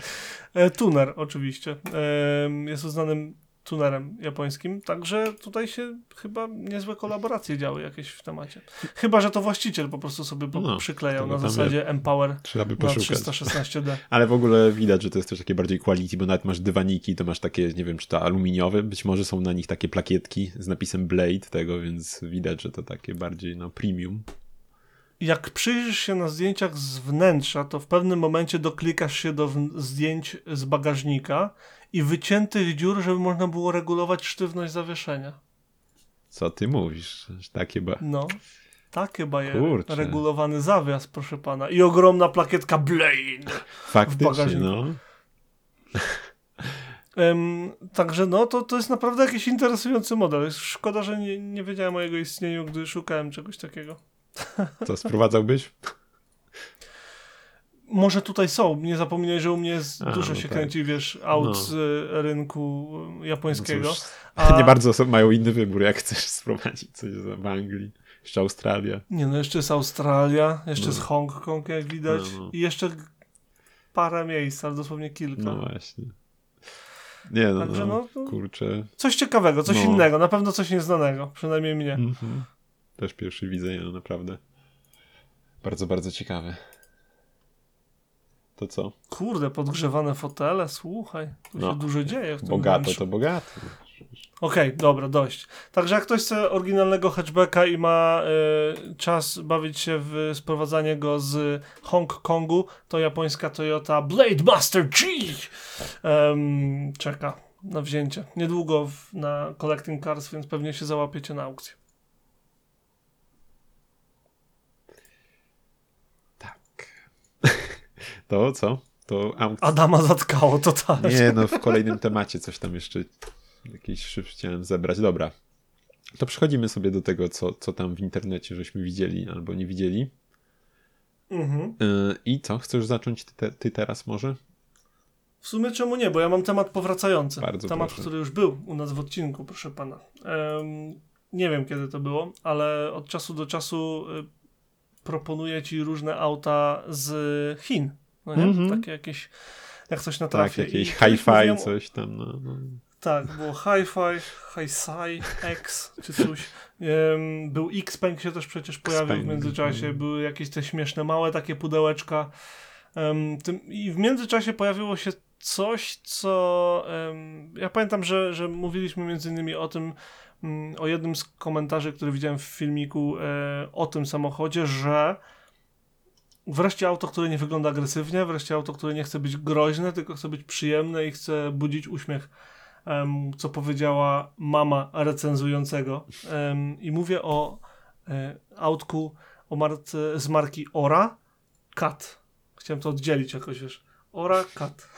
E, tuner oczywiście. E, jest uznanym tunerem japońskim. Także tutaj się chyba niezłe kolaboracje działy jakieś w temacie. Chyba, że to właściciel po prostu sobie No, przyklejał na zasadzie Empower Trzeba by poszukać. 316D. Ale w ogóle widać, że to jest też takie bardziej quality, bo nawet masz dywaniki, to masz takie, nie wiem, czy to aluminiowe, być może są na nich takie plakietki z napisem Blade tego, więc widać, że to takie bardziej no premium. Jak przyjrzysz się na zdjęciach z wnętrza, to w pewnym momencie doklikasz się do zdjęć z bagażnika i wyciętych dziur, żeby można było regulować sztywność zawieszenia. Co ty mówisz? Takie ba... No, takie bajery. Kurczę. Regulowany zawias, proszę pana. I ogromna plakietka Blade. Faktycznie, bagażniku. no. Em, także no, to, to jest naprawdę jakiś interesujący model. Szkoda, że nie, nie wiedziałem o jego istnieniu, gdy szukałem czegoś takiego. Co, sprowadzałbyś? Może tutaj są. Nie zapominaj, że u mnie jest, A, dużo no się tak. kręci, wiesz, aut No. z y, rynku y, No japońskiego. cóż, A- Nie bardzo mają inny wybór, jak chcesz sprowadzić coś w Anglii. Jeszcze Australia. Nie no, jeszcze jest Australia, jeszcze No. jest Hongkong, jak widać. No, no. I jeszcze parę miejsc, ale dosłownie kilka. No właśnie. Nie no, Także no, no, to- kurczę. Coś ciekawego, coś No. innego, na pewno coś nieznanego, przynajmniej mnie. Mhm. Też pierwszy widzę, no naprawdę. Bardzo, bardzo ciekawe. To co? Kurde, podgrzewane fotele, słuchaj, tu No. się dużo dzieje w tym Bogato wnętrzu. to bogato. Okej, dobra, dość. Także jak ktoś chce oryginalnego hatchbacka i ma y, czas bawić się w sprowadzanie go z Hongkongu, to japońska Toyota Blade Master G em, czeka na wzięcie. Niedługo w, na Collecting Cars, więc pewnie się załapiecie na aukcję. Tak. To co? To aukcja. Adama zatkało totalnie. Nie, no w kolejnym temacie coś tam jeszcze jakiś szyb chciałem zebrać. Dobra. To przechodzimy sobie do tego, co, co tam w internecie żeśmy widzieli albo nie widzieli. Mhm. Yy, I co? Chcesz zacząć ty, te, ty teraz może? W sumie czemu nie, bo ja mam temat powracający. Bardzo temat, proszę. który już był u nas w odcinku, proszę pana. Em, nie wiem kiedy to było, ale od czasu do czasu y, proponuję ci różne auta z Chin. No nie? Mhm. Takie jakieś, jak coś na Tak, jakieś hi-fi, coś tam. No, no. Tak, było Hi-Fi, Hi-Fi, X czy coś. Em, był X-Peng się też przecież pojawił w międzyczasie. mhm. Były jakieś te śmieszne małe takie pudełeczka. Em, tym, I w międzyczasie pojawiło się coś, co em, ja pamiętam, że, że mówiliśmy między innymi o tym, mm, o jednym z komentarzy, który widziałem w filmiku e, o tym samochodzie, że wreszcie auto, które nie wygląda agresywnie, wreszcie auto, które nie chce być groźne, tylko chce być przyjemne i chce budzić uśmiech em, co powiedziała mama recenzującego. Em, I mówię o e, autku o marce, z marki Ora Cat. Chciałem to oddzielić jakoś, wiesz. Ora Cat.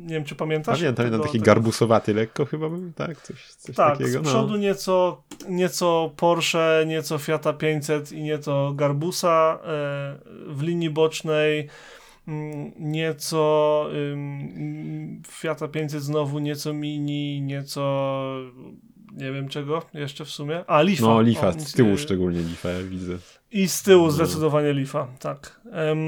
Nie wiem, czy pamiętasz? Pamiętam, Tego- no, taki tego- garbusowaty lekko chyba był, tak? Coś, coś Tak, takiego. z przodu nieco, nieco Porsche, nieco Fiata 500 i nieco Garbusa e, w linii bocznej, mm, nieco ym, Fiata 500 znowu, nieco Mini, nieco nie wiem czego jeszcze w sumie. A, Lifa. No, Lifa, O, z tyłu y, szczególnie Lifa, ja widzę. I z tyłu No. zdecydowanie Lifa, tak. Em,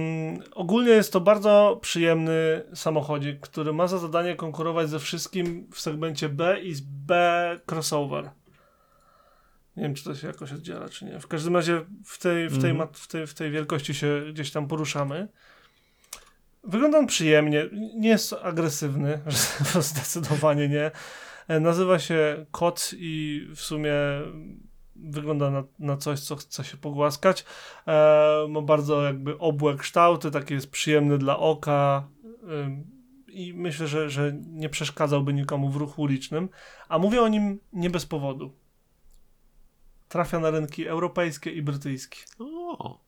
ogólnie jest to bardzo przyjemny samochodzik, który ma za zadanie konkurować ze wszystkim w segmencie B i z B crossover. Nie wiem, czy to się jakoś oddziela, czy nie. W każdym razie w tej, w tej, Mhm. mat- w tej, w tej wielkości się gdzieś tam poruszamy. Wygląda on przyjemnie, nie jest agresywny, zdecydowanie nie. E, Nazywa się Kot i w sumie wygląda na, na coś, co chce się pogłaskać. E, ma bardzo jakby obłe kształty, taki jest przyjemny dla oka ym, i myślę, że, że nie przeszkadzałby nikomu w ruchu ulicznym. A mówię o nim nie bez powodu. Trafia na rynki europejskie i brytyjskie. O.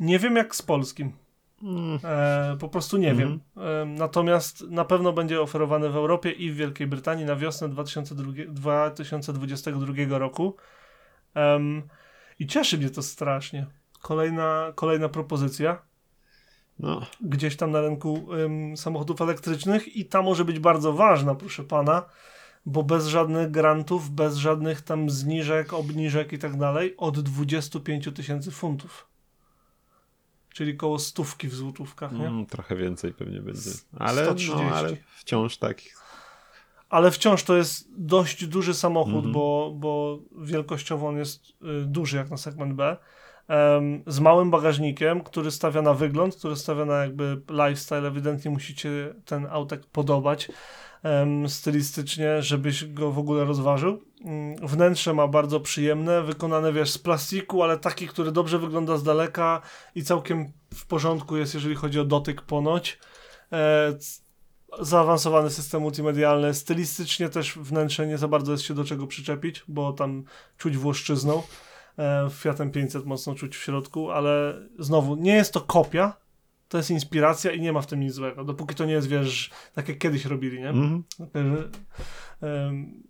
Nie wiem jak z polskim. Mm. E, po prostu nie Mhm. wiem. E, natomiast na pewno będzie oferowany w Europie i w Wielkiej Brytanii na wiosnę 2002, 2022 roku. Em, I cieszy mnie to strasznie. Kolejna, kolejna propozycja No, gdzieś tam na rynku samochodów elektrycznych i ta może być bardzo ważna, proszę pana, bo bez żadnych grantów, bez żadnych tam zniżek, obniżek i tak dalej, od 25 tysięcy funtów. Czyli koło stówki w złotówkach, nie? mm, trochę więcej pewnie będzie. Ale, 130. no, ale wciąż tak. Ale wciąż to jest dość duży samochód, Mhm. bo, bo wielkościowo on jest y, duży jak na segment B. Em, z małym bagażnikiem, który stawia na wygląd, który stawia na jakby lifestyle. Ewidentnie musicie ten autek podobać em, stylistycznie, żebyś go w ogóle rozważył. Mm, Wnętrze ma bardzo przyjemne, wykonane wiesz z plastiku, ale taki, który dobrze wygląda z daleka i całkiem w porządku jest, jeżeli chodzi o dotyk ponoć. E, zaawansowany system multimedialny, stylistycznie też wnętrze nie za bardzo jest się do czego przyczepić, bo tam czuć włoszczyzną. E, Fiatem 500 mocno czuć w środku, ale znowu, nie jest to kopia, to jest inspiracja i nie ma w tym nic złego. Dopóki to nie jest, wiesz, tak jak kiedyś robili, nie? Takie, że, em,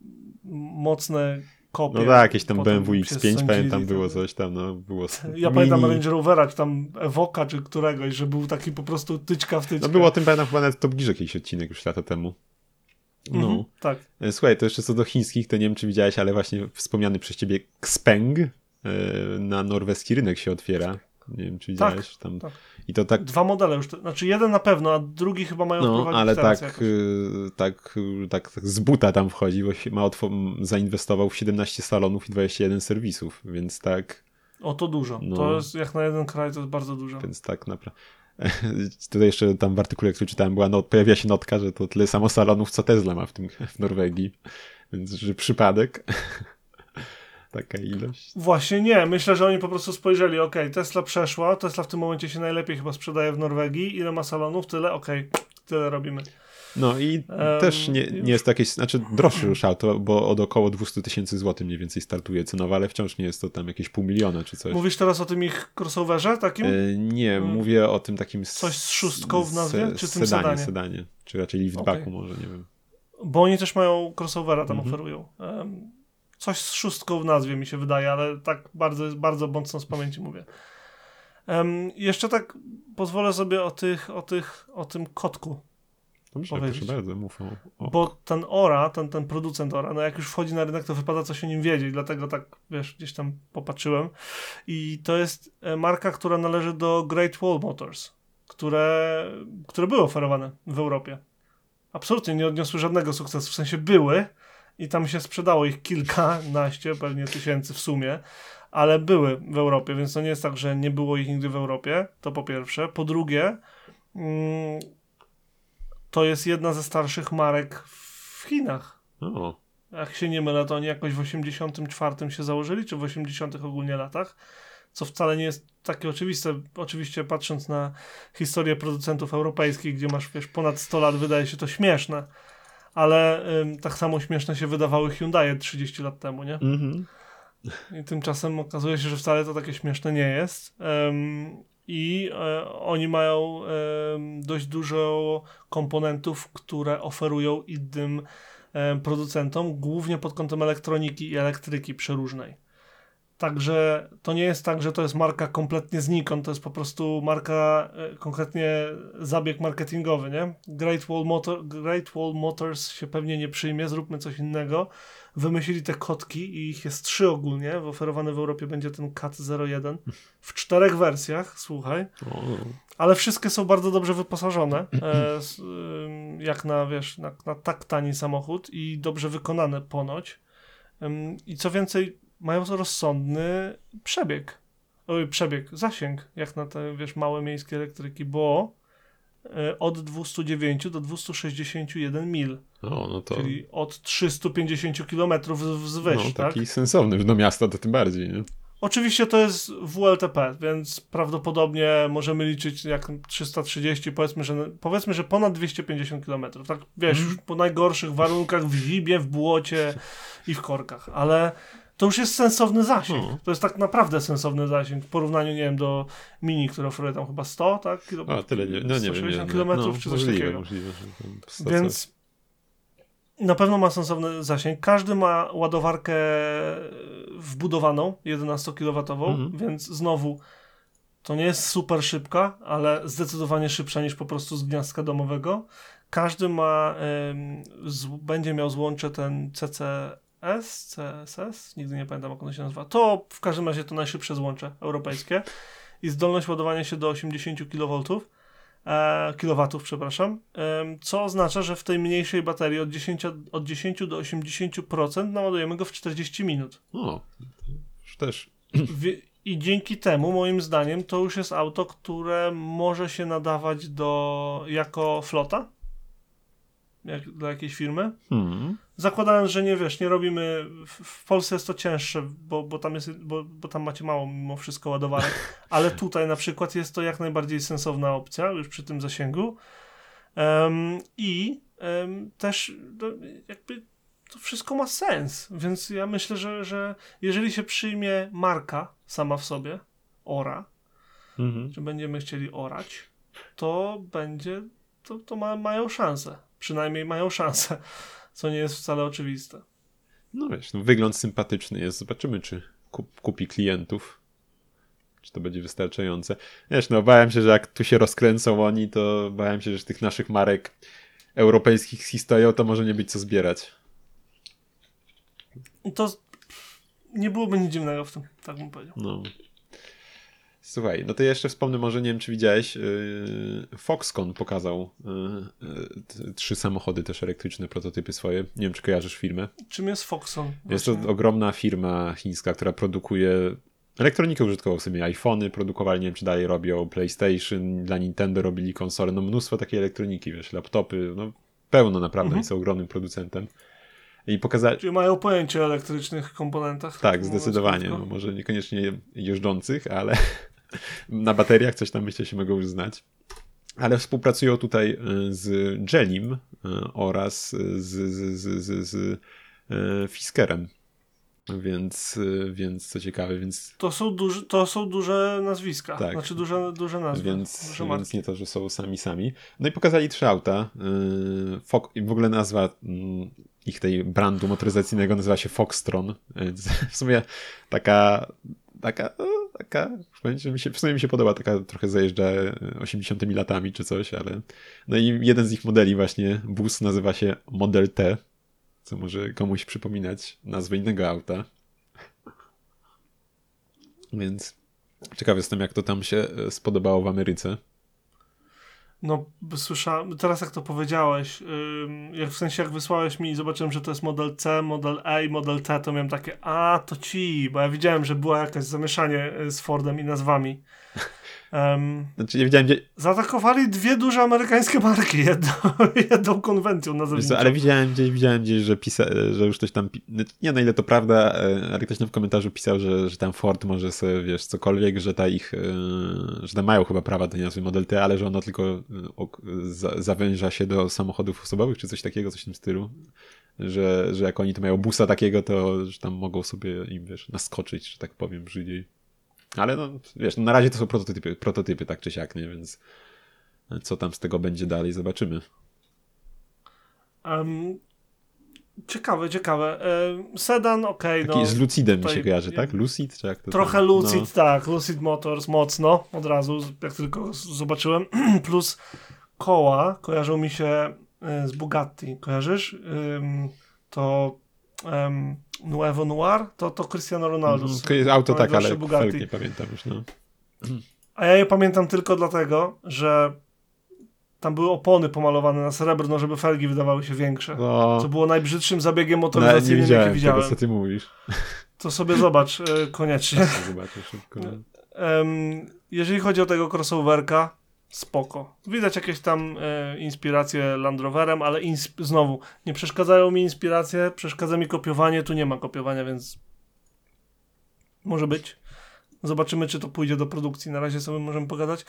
mocne kopie. No tak, jakieś tam BMW się X5, sądzili, pamiętam, było coś tam, no, było. Ja mini. pamiętam Range Rovera, czy tam Evoka, czy któregoś, że był taki po prostu tyczka w tyczkę. No było o tym, pamiętam, chyba nawet Top Gearze jakiś odcinek już lata temu. No. Mhm, tak. E, Słuchaj, to jeszcze co do chińskich, to nie wiem, czy widziałeś, ale właśnie wspomniany przez ciebie Xpeng e, na norweski rynek się otwiera. Nie wiem, czy widziałeś tam. tak. I to tak Dwa modele już, znaczy jeden na pewno, a drugi chyba mają No, ale tak, y, tak, tak, tak z buta tam wchodzi, bo ma zainwestował w 17 salonów i 21 serwisów, więc tak, O, to dużo. no. To jest jak na jeden kraj, to jest bardzo dużo. więc tak naprawdę. Tutaj jeszcze tam w artykule, który czytałem, była not, pojawia się notka, że to tyle samo salonów, co Tesla ma w tym w Norwegii, więc że przypadek. Taka ilość. Właśnie nie, myślę, że oni po prostu spojrzeli, ok, Tesla przeszła, Tesla w tym momencie się najlepiej chyba sprzedaje w Norwegii, ile ma salonów, tyle, ok, tyle robimy. No i Em, też nie, nie jest to jakieś, znaczy droższy już auto, bo od około 200 tysięcy złotych mniej więcej startuje cenowo, ale wciąż nie jest to tam jakieś pół miliona czy coś. Mówisz teraz o tym ich crossoverze takim? E, nie, Mm. mówię o tym takim. Coś z szóstką w nazwie, se- czy tym sedanie, sedanie? sedanie? Czy raczej liftbacku może, nie wiem. Bo oni też mają crossovera tam Mhm. oferują. Em, coś z szóstką w nazwie mi się wydaje, ale tak bardzo, bardzo mocno z pamięci mówię. Em, jeszcze tak pozwolę sobie o tych, o tych, o tym kotku. Dobrze, Powiedzieć. proszę bardzo, mów o. o. Bo ten Ora, ten, ten producent Ora, no jak już wchodzi na rynek, to wypada coś o nim wiedzieć, dlatego tak, wiesz, gdzieś tam popatrzyłem. I to jest e, marka, która należy do Great Wall Motors, które, które były oferowane w Europie. Absolutnie nie odniosły żadnego sukcesu, w sensie były i tam się sprzedało ich kilkanaście, pewnie tysięcy w sumie, ale były w Europie, więc to nie jest tak, że nie było ich nigdy w Europie, to po pierwsze. Po drugie, mm, to jest jedna ze starszych marek w Chinach. o. Jak się nie mylę, to oni jakoś w 84 się założyli, czy w 80 ogólnie latach, co wcale nie jest takie oczywiste. Oczywiście patrząc na historię producentów europejskich, gdzie masz wiesz, ponad 100 lat, wydaje się to śmieszne, ale ym, tak samo śmieszne się wydawały Hyundai 30 lat temu, nie? Mhm. I tymczasem okazuje się, że wcale to takie śmieszne nie jest. Ym, i e, oni mają dość dużo komponentów, które oferują innym producentom, głównie pod kątem elektroniki i elektryki przeróżnej. Także to nie jest tak, że to jest marka kompletnie znikąd, to jest po prostu marka, e, konkretnie zabieg marketingowy, nie? Great Wall, Motor, Great Wall Motors się pewnie nie przyjmie, zróbmy coś innego. Wymyślili te kotki i ich jest trzy ogólnie, oferowany w Europie będzie ten CAT 01 w czterech wersjach, słuchaj. Ale wszystkie są bardzo dobrze wyposażone, e, jak na, wiesz, na, na tak tani samochód i dobrze wykonane ponoć. I co więcej, mają rozsądny przebieg. Przebieg, zasięg, jak na te, wiesz, małe miejskie elektryki, bo e, od 209 do 261 mil, o no to czyli od 350 km wzwyż, no, tak? taki sensowny do miasta to tym bardziej, nie? Oczywiście to jest WLTP, więc prawdopodobnie możemy liczyć jak 330, powiedzmy, że powiedzmy, że ponad 250 km. Tak wiesz, już po najgorszych warunkach w zimie, w błocie i w korkach, ale to już jest sensowny zasięg. No. To jest tak naprawdę sensowny zasięg w porównaniu, nie wiem, do Mini, które oferuje tam chyba 100, tak? Kilo... O, tyle nie, no nie wiem. 160 Nie, kilometrów no, czy coś możliwe, takiego. Możliwe, Więc na pewno ma sensowny zasięg. Każdy ma ładowarkę wbudowaną, 11 kW, Mhm. więc znowu to nie jest super szybka, ale zdecydowanie szybsza niż po prostu z gniazdka domowego. Każdy ma, z, będzie miał złącze ten CCS, CSS, nigdy nie pamiętam jak ono się nazywa. To w każdym razie to najszybsze złącze europejskie i zdolność ładowania się do 80 kV e, kilowatów, przepraszam, em, co oznacza, że w tej mniejszej baterii od 10, od 10 do 80% naładujemy go w 40 minut. O, już też. Wie- I dzięki temu, moim zdaniem, to już jest auto, które może się nadawać do jako flota jak, dla jakiejś firmy. Hmm. Zakładając, że nie wiesz, nie robimy. W, Polsce jest to cięższe, bo, bo, tam jest, bo, bo tam macie mało mimo wszystko ładowarek, ale tutaj na przykład jest to jak najbardziej sensowna opcja, już przy tym zasięgu. Em, I em, też no, jakby to wszystko ma sens, więc ja myślę, że, że jeżeli się przyjmie marka sama w sobie, ora, Mhm. że będziemy chcieli orać, to będzie, to, to ma, mają szansę. Przynajmniej mają szansę, co nie jest wcale oczywiste. No wiesz, no, wygląd sympatyczny jest. Zobaczymy, czy kup, kupi klientów. Czy to będzie wystarczające. Wiesz, no bałem się, że jak tu się rozkręcą oni, to bałem się, że tych naszych marek europejskich z historią to może nie być co zbierać. To nie byłoby nic dziwnego w tym, tak bym powiedział. No. Słuchaj, no to jeszcze wspomnę, może nie wiem, czy widziałeś, yy, Foxconn pokazał yy, t- trzy samochody też elektryczne, prototypy swoje. Nie wiem, czy kojarzysz firmę. Czym jest Foxon? Jest to ogromna firma chińska, która produkuje elektronikę użytkową, sobie iPhony produkowali, nie wiem, czy dalej robią PlayStation, dla Nintendo robili konsole, no mnóstwo takiej elektroniki, wiesz, laptopy, no pełno naprawdę, Mhm. są ogromnym producentem. I pokazali, Czyli mają pojęcie o elektrycznych komponentach. tak, mówiąc zdecydowanie. No, może niekoniecznie jeżdżących, ale na bateriach coś tam myślę się mogą już znać. Ale współpracują tutaj y, z Jelim y, oraz z, z, z, z, z y, Fiskerem. Więc, więc co ciekawe, więc, To są, duży, to są duże nazwiska. Tak. Znaczy duże, duże nazwy. więc, duże więc nie to, że są sami sami. No i pokazali trzy auta. W ogóle nazwa mm, ich tej brandu motoryzacyjnego nazywa się Foxtron. Więc w sumie taka taka, no, taka, mi się, w sumie mi się podoba, taka trochę zajeżdża e, 80 latami czy coś, ale no i jeden z ich modeli właśnie, bus nazywa się Model T, co może komuś przypominać nazwę innego auta. Więc ciekawy jestem, jak to tam się e, spodobało w Ameryce. No, słyszałem, teraz jak to powiedziałeś, jak w sensie jak wysłałeś mi i zobaczyłem, że to jest model C, model E i model T, to miałem takie, a to ci, bo ja widziałem, że było jakieś zamieszanie y, z Fordem i nazwami. Ym, Znaczy, nie wiedziałem, gdzie, zaatakowali dwie duże amerykańskie marki, jedną, jedną konwencją nazewniczą. ale widziałem gdzieś, widziałem gdzieś, że, pisa, że już ktoś tam, pi- nie na ile to prawda, e, ale ktoś tam w komentarzu pisał, że, że tam Ford może sobie, wiesz, cokolwiek, że ta ich, e, że tam mają chyba prawa do nazwy Model T, ale że ono tylko e, zawęża się do samochodów osobowych, czy coś takiego, coś w tym stylu. Że, że jak oni to mają busa takiego, to że tam mogą sobie im, wiesz, naskoczyć, że tak powiem, Żydziej. Ale no, wiesz, no na razie to są prototypy, prototypy tak czy siak, nie? Więc co tam z tego będzie dalej, zobaczymy. Um, ciekawe, ciekawe. Sedan, okej, okay, no. z Lucidem mi się kojarzy, tak? Lucid? Czy jak to trochę tam? Lucid, no. tak. Lucid Motors mocno, od razu, jak tylko zobaczyłem. Plus koła kojarzą mi się e, z Bugatti. Kojarzysz? To um, Nuevo Noir, to, to Cristiano Ronaldo. Mm, auto tak, ale Bugatti. nie pamiętam już, no. A ja je pamiętam tylko dlatego, że tam były opony pomalowane na srebrno, żeby felgi wydawały się większe. No. Co było najbrzydszym zabiegiem motoryzacyjnym, no, widziałem jaki widziałem. Tego, co ty mówisz. To sobie zobacz e, koniecznie. Zobaczę szybko. Um, jeżeli chodzi o tego crossoverka, spoko. Widać jakieś tam e, inspiracje Land Roverem, ale insp- znowu, nie przeszkadzają mi inspiracje, przeszkadza mi kopiowanie, tu nie ma kopiowania, więc może być. Zobaczymy, czy to pójdzie do produkcji. Na razie sobie możemy pogadać.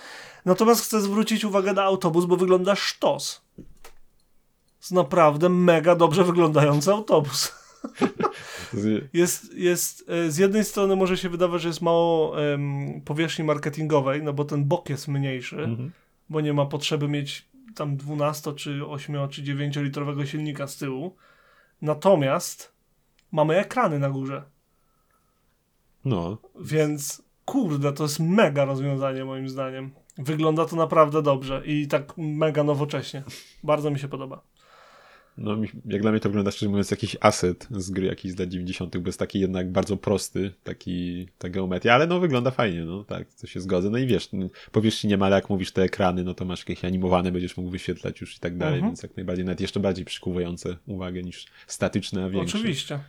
Natomiast chcę zwrócić uwagę na autobus, bo wygląda sztos. Jest naprawdę mega dobrze wyglądający autobus. Jest, jest, e, z jednej strony może się wydawać, że jest mało um, powierzchni marketingowej, no bo ten bok jest mniejszy, mhm. bo nie ma potrzeby mieć tam 12 czy 8 czy 9 litrowego silnika z tyłu. Natomiast mamy ekrany na górze. No. Więc kurde, to jest mega rozwiązanie moim zdaniem. Wygląda to naprawdę dobrze i tak mega nowocześnie. Bardzo mi się podoba. No, jak dla mnie to wygląda, szczerze mówiąc, jakiś aset z gry jakiś z lat 90., bo jest taki jednak bardzo prosty, taki, ta geometria, ale no wygląda fajnie, no tak, to się zgodzę. No i wiesz, powierzchni nie ma, ale jak mówisz te ekrany, no to masz jakieś animowane, będziesz mógł wyświetlać już i tak dalej, mhm. więc jak najbardziej, nawet jeszcze bardziej przykuwające uwagę niż statyczne, a większe. Oczywiście.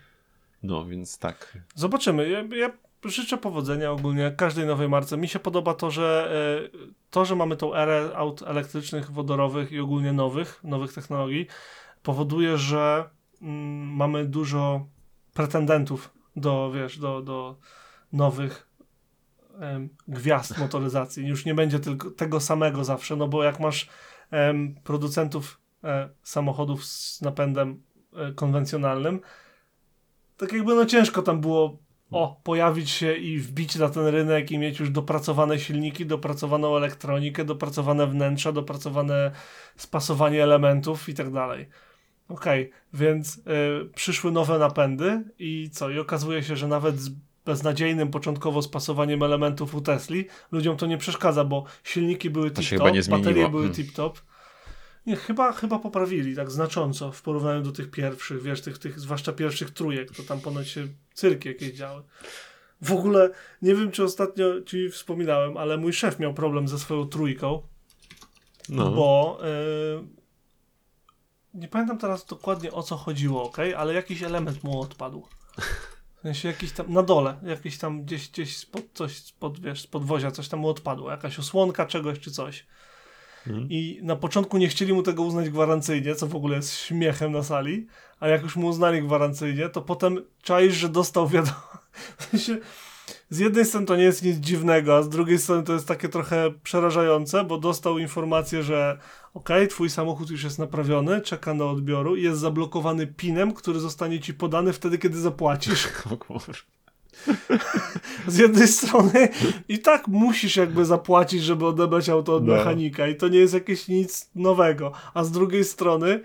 No, więc tak. Zobaczymy. Ja, ja życzę powodzenia ogólnie każdej nowej marce. Mi się podoba to, że e, to, że mamy tą erę aut elektrycznych, wodorowych i ogólnie nowych, nowych technologii, powoduje, że mm, mamy dużo pretendentów do, wiesz, do, do nowych em, gwiazd motoryzacji. Już nie będzie tylko tego samego zawsze, no bo jak masz em, producentów e, samochodów z napędem e, konwencjonalnym, tak jakby no ciężko tam było o, pojawić się i wbić na ten rynek i mieć już dopracowane silniki, dopracowaną elektronikę, dopracowane wnętrza, dopracowane spasowanie elementów i tak dalej. Okej, okay, więc y, przyszły nowe napędy i co? I okazuje się, że nawet z beznadziejnym początkowo spasowaniem elementów u Tesli ludziom to nie przeszkadza, bo silniki były tip-top, baterie były hmm. tip-top. Nie, chyba, chyba poprawili tak znacząco w porównaniu do tych pierwszych, wiesz, tych, tych zwłaszcza pierwszych trójek, to tam ponoć się cyrki jakieś działy. W ogóle nie wiem, czy ostatnio ci wspominałem, ale mój szef miał problem ze swoją trójką, no. bo yy, nie pamiętam teraz dokładnie o co chodziło, ok, ale jakiś element mu odpadł. W sensie jakiś tam na dole, jakiś tam gdzieś, gdzieś spod, coś spod, wiesz, z podwozia coś tam mu odpadło, jakaś osłonka czegoś czy coś. Mhm. I na początku nie chcieli mu tego uznać gwarancyjnie, co w ogóle jest śmiechem na sali, a jak już mu uznali gwarancyjnie, to potem czaisz, że dostał wiadomość. z jednej strony to nie jest nic dziwnego, a z drugiej strony to jest takie trochę przerażające, bo dostał informację, że ok, twój samochód już jest naprawiony, czeka na odbioru i jest zablokowany pinem, który zostanie ci podany wtedy, kiedy zapłacisz. z jednej strony i tak musisz jakby zapłacić, żeby odebrać auto od no. mechanika i to nie jest jakieś nic nowego, a z drugiej strony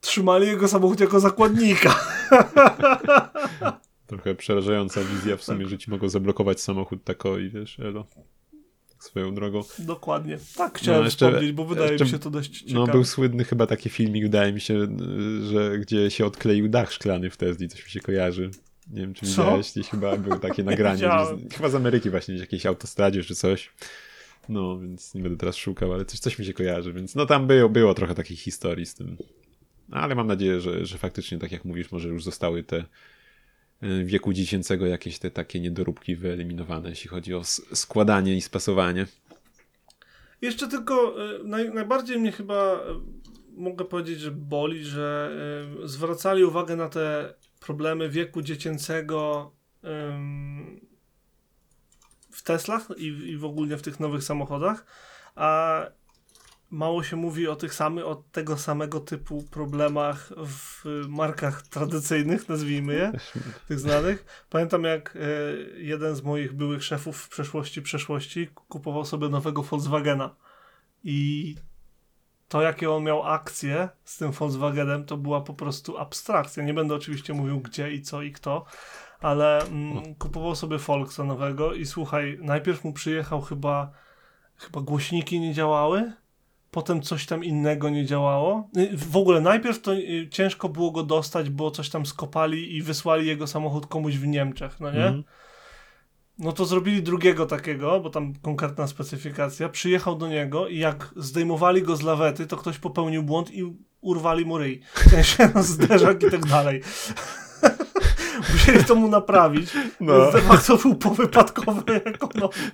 trzymali jego samochód jako zakładnika. Trochę przerażająca wizja w sumie, że ci mogą zablokować samochód tako i wiesz, elo. Swoją drogą. Dokładnie. Tak chciałem no, jeszcze, wspomnieć, bo wydaje jeszcze, mi się to dość no, ciekawe. No był słynny chyba taki filmik, wydaje mi się, że gdzie się odkleił dach szklany w Tesli, coś mi się kojarzy. Nie wiem, czy widziałeś, gdzieś chyba było takie nagranie. z, chyba z Ameryki właśnie, gdzieś jakiejś autostradzie czy coś. No, więc nie będę teraz szukał, ale coś, coś mi się kojarzy, więc no tam było, było trochę takich historii z tym. Ale mam nadzieję, że, że faktycznie, tak jak mówisz, może już zostały te wieku dziecięcego jakieś te takie niedoróbki wyeliminowane, jeśli chodzi o składanie i spasowanie. Jeszcze tylko y, naj, najbardziej mnie chyba y, mogę powiedzieć, że boli, że zwracali uwagę na te problemy wieku dziecięcego w Teslach i, i w ogóle w tych nowych samochodach, a mało się mówi o tych samych, o tego samego typu problemach w markach tradycyjnych, nazwijmy je, tych znanych. Pamiętam jak e, jeden z moich byłych szefów w przeszłości, przeszłości kupował sobie nowego Volkswagena i to, jakie on miał akcje z tym Volkswagenem, to była po prostu abstrakcja. Nie będę oczywiście mówił gdzie i co i kto, ale mm, kupował sobie Volksa nowego i słuchaj, najpierw mu przyjechał chyba, chyba głośniki nie działały, potem coś tam innego nie działało. Y, W ogóle najpierw to y, ciężko było go dostać, bo coś tam skopali i wysłali jego samochód komuś w Niemczech, no nie? Mhm. No to zrobili drugiego takiego, bo tam konkretna specyfikacja. Przyjechał do niego i jak zdejmowali go z lawety, to ktoś popełnił błąd i urwali mu ryj. W sensie no, zderzak i tak dalej. Musieli to mu naprawić. No. De facto był powypadkowy jako nowy.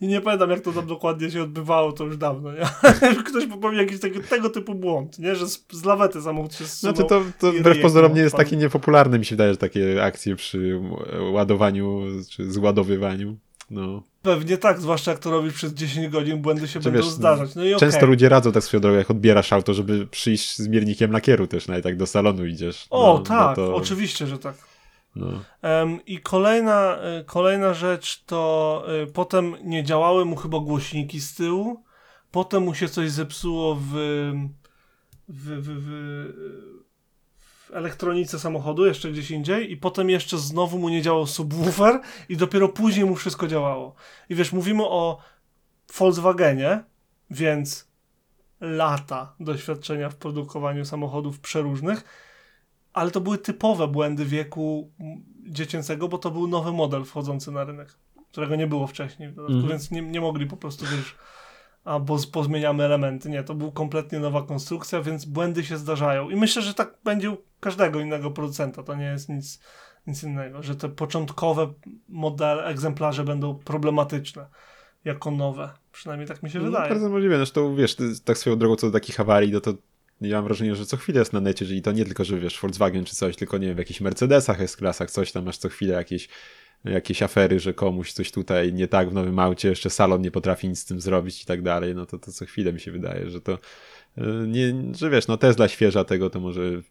I nie pamiętam, jak to tam dokładnie się odbywało, to już dawno, nie? Ktoś popełnił jakiś taki, tego typu błąd, nie? Że z, z lawety samochód się zsunął. Znaczy to, to wbrew pozorom nie jest odpadł. takie niepopularne, mi się wydaje, że takie akcje przy ładowaniu czy zładowywaniu. No. Pewnie tak, zwłaszcza jak to robisz przez 10 godzin, błędy się Czy będą wiesz, zdarzać. No i Często okej. ludzie radzą tak swoją drogą, jak odbierasz auto, żeby przyjść z miernikiem lakieru też, nawet jak do salonu idziesz. O, no, tak, no to, oczywiście, że tak. No. Em, I kolejna, y, kolejna rzecz to y, potem nie działały mu chyba głośniki z tyłu, potem mu się coś zepsuło w, w, w, w, w elektronice samochodu, jeszcze gdzieś indziej, i potem jeszcze znowu mu nie działał subwoofer i dopiero później mu wszystko działało. I wiesz, mówimy o Volkswagenie, więc lata doświadczenia w produkowaniu samochodów przeróżnych, ale to były typowe błędy wieku mm, dziecięcego, bo to był nowy model wchodzący na rynek, którego nie było wcześniej, Mhm. więc nie, nie mogli po prostu, wiesz, a bo pozmieniamy elementy. Nie, to był kompletnie nowa konstrukcja, więc błędy się zdarzają. I myślę, że tak będzie u każdego innego producenta. To nie jest nic, nic innego, że te początkowe modele, egzemplarze będą problematyczne jako nowe. Przynajmniej tak mi się No, wydaje. bardzo możliwe, zresztą wiesz, ty, tak swoją drogą co do takich awarii, no to ja mam wrażenie, że co chwilę jest na necie, czyli to nie tylko, że wiesz, Volkswagen czy coś, tylko nie wiem, w jakichś Mercedesach, S-klasach, coś tam masz co chwilę jakieś, jakieś afery, że komuś coś tutaj nie tak w nowym aucie, jeszcze salon nie potrafi nic z tym zrobić i tak dalej, no to, to co chwilę mi się wydaje, że to y, nie, że wiesz, no Tesla świeża tego, to może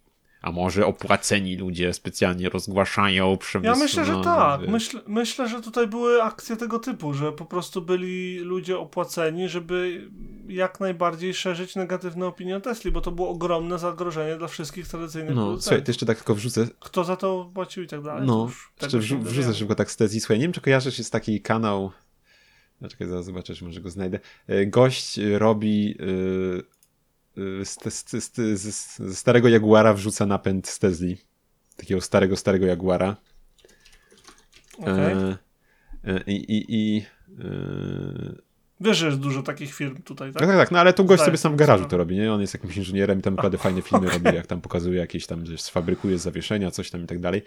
a może opłaceni ludzie specjalnie rozgłaszają przemysł. Ja myślę, że tak. wiesz. Myślę, że tutaj były akcje tego typu, że po prostu byli ludzie opłaceni, żeby jak najbardziej szerzyć negatywne opinie o Tesli, bo to było ogromne zagrożenie dla wszystkich tradycyjnych No, producentów. słuchaj, to jeszcze tak tylko wrzucę, Kto za to płacił i tak dalej. No, jeszcze wrzu- wrzucę szybko tak z tezji. Słuchaj, nie wiem, czy kojarzysz, jest taki kanał, czekaj, zaraz zobaczę, czy może go znajdę. E, Gość robi e, z, te- z, z, z, z, ze starego Jaguara wrzuca napęd z Tesli. Takiego starego, starego Jaguara. Okej. E, e, I, i, i e, Wiesz, że jest dużo takich firm tutaj, tak? tak, tak, tak, no ale tu gość Zdaję sobie sam w garażu to robi, nie? On jest jakimś inżynierem i tam naprawdę fajne filmy okej. robi, jak tam pokazuje jakieś tam, że sfabrykuje z zawieszenia, coś tam i tak dalej.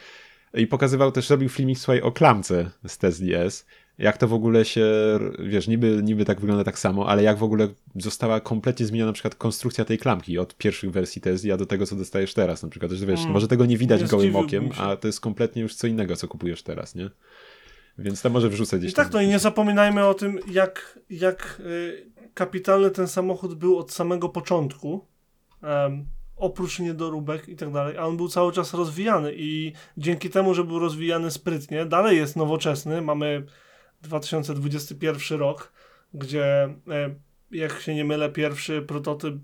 I pokazywał też, robił filmik, słuchaj, o klamce z Tesla S. Jak to w ogóle się, wiesz, niby, niby tak wygląda tak samo, ale jak w ogóle została kompletnie zmieniona na przykład konstrukcja tej klamki od pierwszych wersji Tesla do tego, co dostajesz teraz na przykład. Że wiesz, Mm. może tego nie widać Nie gołym okiem, a to jest kompletnie już co innego, co kupujesz teraz, nie? Więc to może wrzucę gdzieś I tak, tam. no i nie zapominajmy o tym, jak, jak y, kapitalny ten samochód był od samego początku. em, oprócz niedoróbek i tak dalej, a on był cały czas rozwijany i dzięki temu, że był rozwijany sprytnie, dalej jest nowoczesny. Mamy 2021 rok, gdzie e, jak się nie mylę, pierwszy prototyp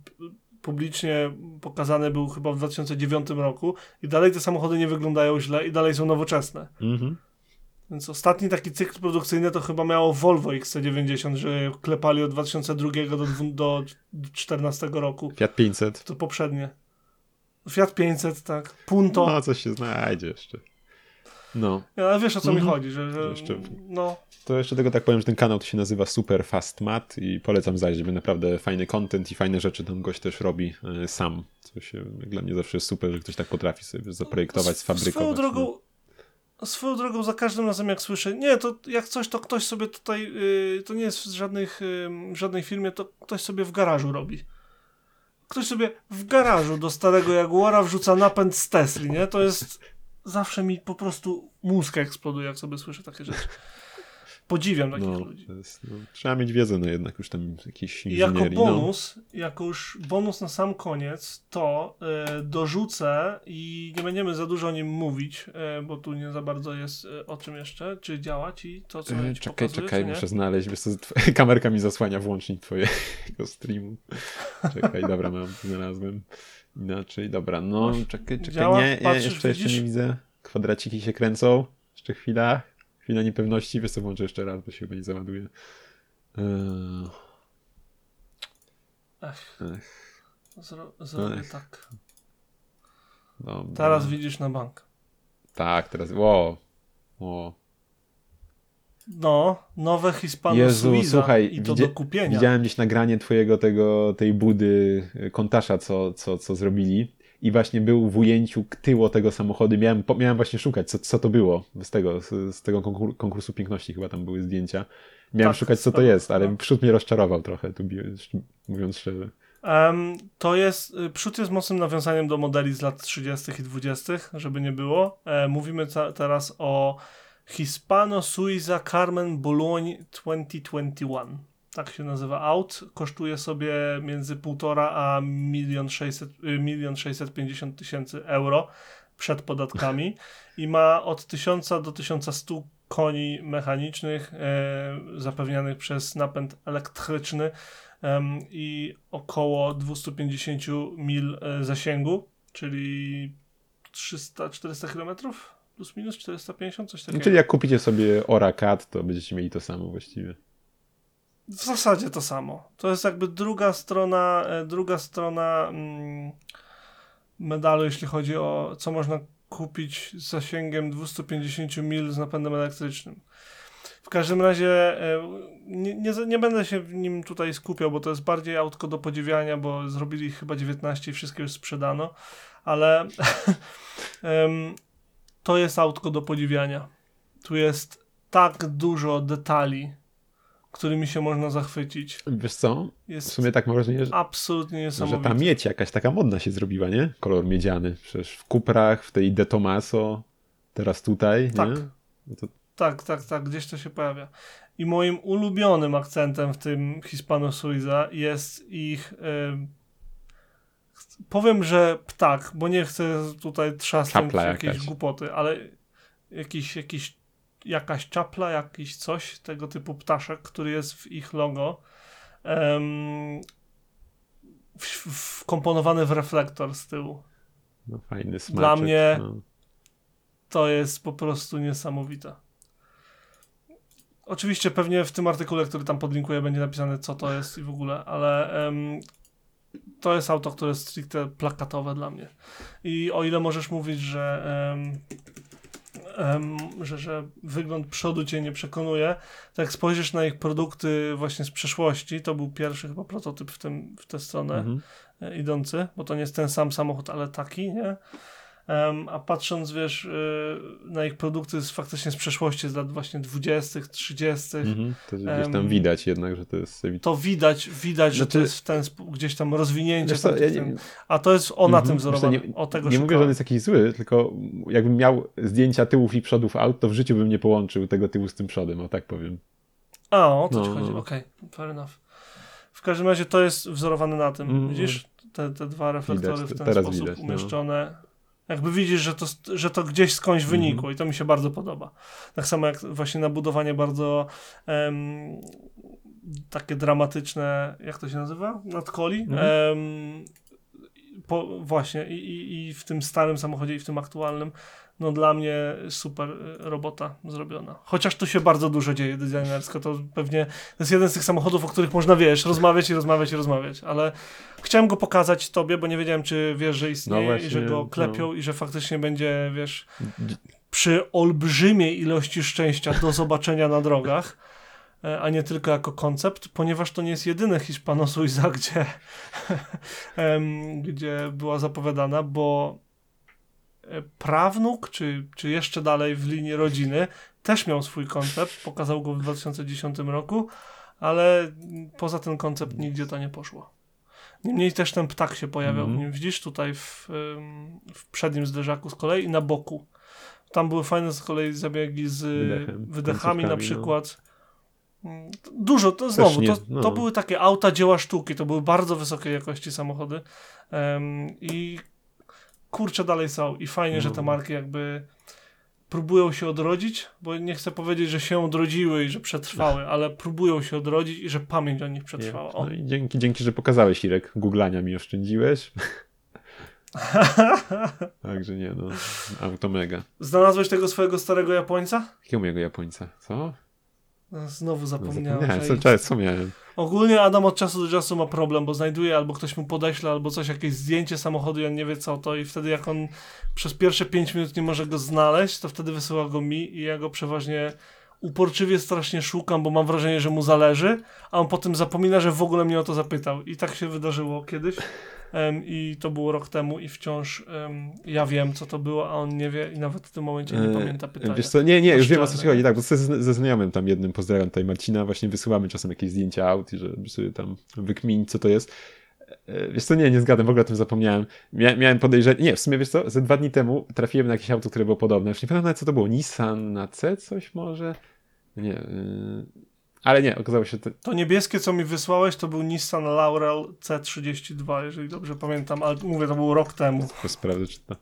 publicznie pokazany był chyba w 2009 roku i dalej te samochody nie wyglądają źle i dalej są nowoczesne. Mhm. Więc ostatni taki cykl produkcyjny to chyba miało Volvo XC90, że klepali od 2002 do, do 2014 roku. Fiat 500. To poprzednie. Fiat 500, tak. Punto. No, coś się znajdzie jeszcze. No. Ale wiesz o co Mhm. mi chodzi, że, że Jeszcze- no, To jeszcze tego tak powiem, że ten kanał to się nazywa Super Fast Mat i polecam zajrzeć, bo naprawdę fajny content i fajne rzeczy tam gość też robi e, sam. Co się dla mnie zawsze jest super, że ktoś tak potrafi sobie zaprojektować, Sw- Swoją sfabrykować. drogą, no. swoją drogą za każdym razem jak słyszę, nie, to jak coś, to ktoś sobie tutaj, y, to nie jest w, żadnych, y, w żadnej firmie, to ktoś sobie w garażu robi. Ktoś sobie w garażu do starego Jaguara wrzuca napęd z Tesli, nie? To jest, zawsze mi po prostu mózg eksploduje, jak sobie słyszę takie rzeczy. Podziwiam takich No, ludzi. jest, no, trzeba mieć wiedzę, no jednak już tam jakiś jako no. bonus, jako już bonus na sam koniec, to y, dorzucę i nie będziemy za dużo o nim mówić, y, bo tu nie za bardzo jest y, o czym jeszcze, czy działać i to, co ci Czekaj, pokazuję, czekaj, muszę znaleźć. Wiesz co, kamerka mi zasłania włącznik twojego streamu. Czekaj, dobra, mam, znalazłem. Inaczej, dobra, no Masz? czekaj, czekaj, Działa? nie, Patrzysz, jeszcze, jeszcze nie widzę. Kwadraciki się kręcą. Jeszcze chwila. Chwila niepewności. Wiesz co, włączę jeszcze raz, bo się chyba nie załaduje. Eee, Ech, Ech, zro, zrobię Ech. tak. dobra. Teraz widzisz na bank. Tak, teraz, wow. wow. No, nowe Hispano Jezu, Suiza słuchaj, i to widzia- do kupienia. Widziałem gdzieś nagranie twojego tego, tej budy y, kontasza, co, co, co zrobili. I właśnie był w ujęciu tyło tego samochodu. Miałem, miałem właśnie szukać, co, co to było z tego, z, z tego konkur- konkursu piękności chyba tam były zdjęcia. Miałem Tak, szukać, co to spoko, jest, ale no. przód mnie rozczarował trochę, tu mówiąc szczerze. Em, to jest, y, przód jest mocnym nawiązaniem do modeli z lat 30. i 20., żeby nie było. E, mówimy teraz o Hispano Suiza Carmen Boulogne 2021. Tak się nazywa aut. Kosztuje sobie między 1,5 a 1 600 y, 650 tysięcy euro przed podatkami i ma od 1000 do 1100 koni mechanicznych e, zapewnianych przez napęd elektryczny i około 250 mil e, zasięgu, czyli 300-400 km? Plus minus 450, coś takiego. Czyli jak kupicie sobie Ora Cat, to będziecie mieli to samo właściwie. W zasadzie to samo. To jest jakby druga strona, e, druga strona mm, medalu, jeśli chodzi o co można kupić z zasięgiem 250 mil z napędem elektrycznym. W każdym razie e, nie, nie, nie będę się w nim tutaj skupiał, bo to jest bardziej autko do podziwiania, bo zrobili chyba 19 i wszystkie już sprzedano, ale to jest autko do podziwiania. Tu jest tak dużo detali, którymi się można zachwycić. Wiesz co? W Jest sumie tak mam wrażenie, że, absolutnie że niesamowite. ta miedź jakaś taka modna się zrobiła, nie? Kolor miedziany. Przecież w Kuprach, w tej De Tomaso, teraz tutaj, Tak. nie? No to Tak, tak, tak, gdzieś to się pojawia. I moim ulubionym akcentem w tym Hispano Suiza jest ich. em, powiem, że ptak, bo nie chcę tutaj trzasnąć jakaś. głupoty, ale jakiś, jakiś, jakaś czapla, jakiś coś, tego typu ptaszek, który jest w ich logo. w, wkomponowany w reflektor z tyłu. no, fajny smaczek. Dla mnie- No. To jest po prostu niesamowite. Oczywiście pewnie w tym artykule, który tam podlinkuję, będzie napisane, co to jest i w ogóle, ale em, to jest auto, które jest stricte plakatowe dla mnie. I o ile możesz mówić, że, em, em, że, że wygląd przodu cię nie przekonuje, to jak spojrzysz na ich produkty właśnie z przeszłości, to był pierwszy chyba prototyp w, tym, w tę stronę Mhm. idący, bo to nie jest ten sam samochód, ale taki, nie? A patrząc, wiesz, y, na ich produkty z, faktycznie z przeszłości, z lat właśnie 20., 30., Mhm. To gdzieś tam widać jednak, że to jest to widać, widać, że to Znaczy- jest w ten gdzieś tam rozwinięcie. Co, ja nie, A to jest o na Mhm. tym wzorowane. nie- o tego nie mówię, że on jest jakiś zły, tylko jakbym miał zdjęcia tyłów i przodów aut, to w życiu bym nie połączył tego tyłu z tym przodem, o tak powiem. A, o to No, ci chodzi. no. Okej, fair enough. W każdym razie to jest wzorowane na tym. Mhm. Widzisz? Te, te dwa reflektory Widać, w ten sposób widać, no. Jakby widzisz, że to, że to gdzieś skądś Mhm. wynikło i to mi się bardzo podoba. Tak samo jak właśnie nabudowanie bardzo em, takie dramatyczne, jak to się nazywa? Nadkoli. Mhm. Em, po, właśnie i, i, i w tym starym samochodzie i w tym aktualnym no dla mnie super y, robota zrobiona. Chociaż tu się bardzo dużo dzieje designersko, to pewnie to jest jeden z tych samochodów, o których można, wiesz, rozmawiać i rozmawiać i rozmawiać, ale chciałem go pokazać tobie, bo nie wiedziałem, czy wiesz, że istnieje No właśnie, i że go no. klepią i że faktycznie będzie, wiesz, przy olbrzymiej ilości szczęścia do zobaczenia na drogach, e, a nie tylko jako koncept, ponieważ to nie jest jedyne Hispano Suiza, gdzie, gdzie była zapowiadana, bo prawnuk, czy, czy jeszcze dalej w linii rodziny, też miał swój koncept, pokazał go w 2010 roku, ale mm, poza ten koncept nigdzie to nie poszło. Niemniej też ten ptak się pojawiał Mhm. w nim. Widzisz tutaj w, w przednim zderzaku z kolei i na boku. Tam były fajne z kolei zabiegi z Wydechem, wydechami na no. przykład. Mm, Dużo, to znowu, nie- to, no. to były takie auta dzieła sztuki, to były bardzo wysokiej jakości samochody Em, i kurczę dalej są i fajnie, że te No. marki jakby próbują się odrodzić, bo nie chcę powiedzieć, że się odrodziły i że przetrwały, ale próbują się odrodzić i że pamięć o nich przetrwała. O. No i dzięki, dzięki, że pokazałeś Irek. Googlania mi oszczędziłeś. Także nie no, auto mega. Znalazłeś tego swojego starego Japońca? Jakiego mojego Japońca? Co? No, Znowu No, zapomniałem. zapomniałem, że- co, co miałem? Ogólnie Adam od czasu do czasu ma problem, bo znajduje albo ktoś mu podeśle, albo coś, jakieś zdjęcie samochodu i on nie wie co to i wtedy jak on przez pierwsze 5 minut nie może go znaleźć, to wtedy wysyła go mi i ja go przeważnie uporczywie strasznie szukam, bo mam wrażenie, że mu zależy, a on potem zapomina, że w ogóle mnie o to zapytał. I tak się wydarzyło kiedyś i to było rok temu i wciąż ja wiem co to było, a on nie wie i nawet w tym momencie nie E, pamięta pytania. Wiesz co, nie, nie, już wiem o co ci chodzi, tak, bo ze, znajomym tam jednym, pozdrawiam tutaj Marcina, właśnie wysyłamy czasem jakieś zdjęcia aut i żeby sobie tam wykminić, co to jest. E, Wiesz co, nie, nie zgadzam, w ogóle o tym zapomniałem. Mia, miałem podejrzenie, nie, w sumie wiesz co, ze dwa dni temu trafiłem na jakieś auto, które było podobne, już nie pamiętam nawet co to było, Nissan na C coś może? Nie, yy... ale nie, okazało się, to, To niebieskie, co mi wysłałeś, to był Nissan Laurel C32, jeżeli dobrze pamiętam, ale mówię, to był rok temu. tylko sprawdzę, czy to...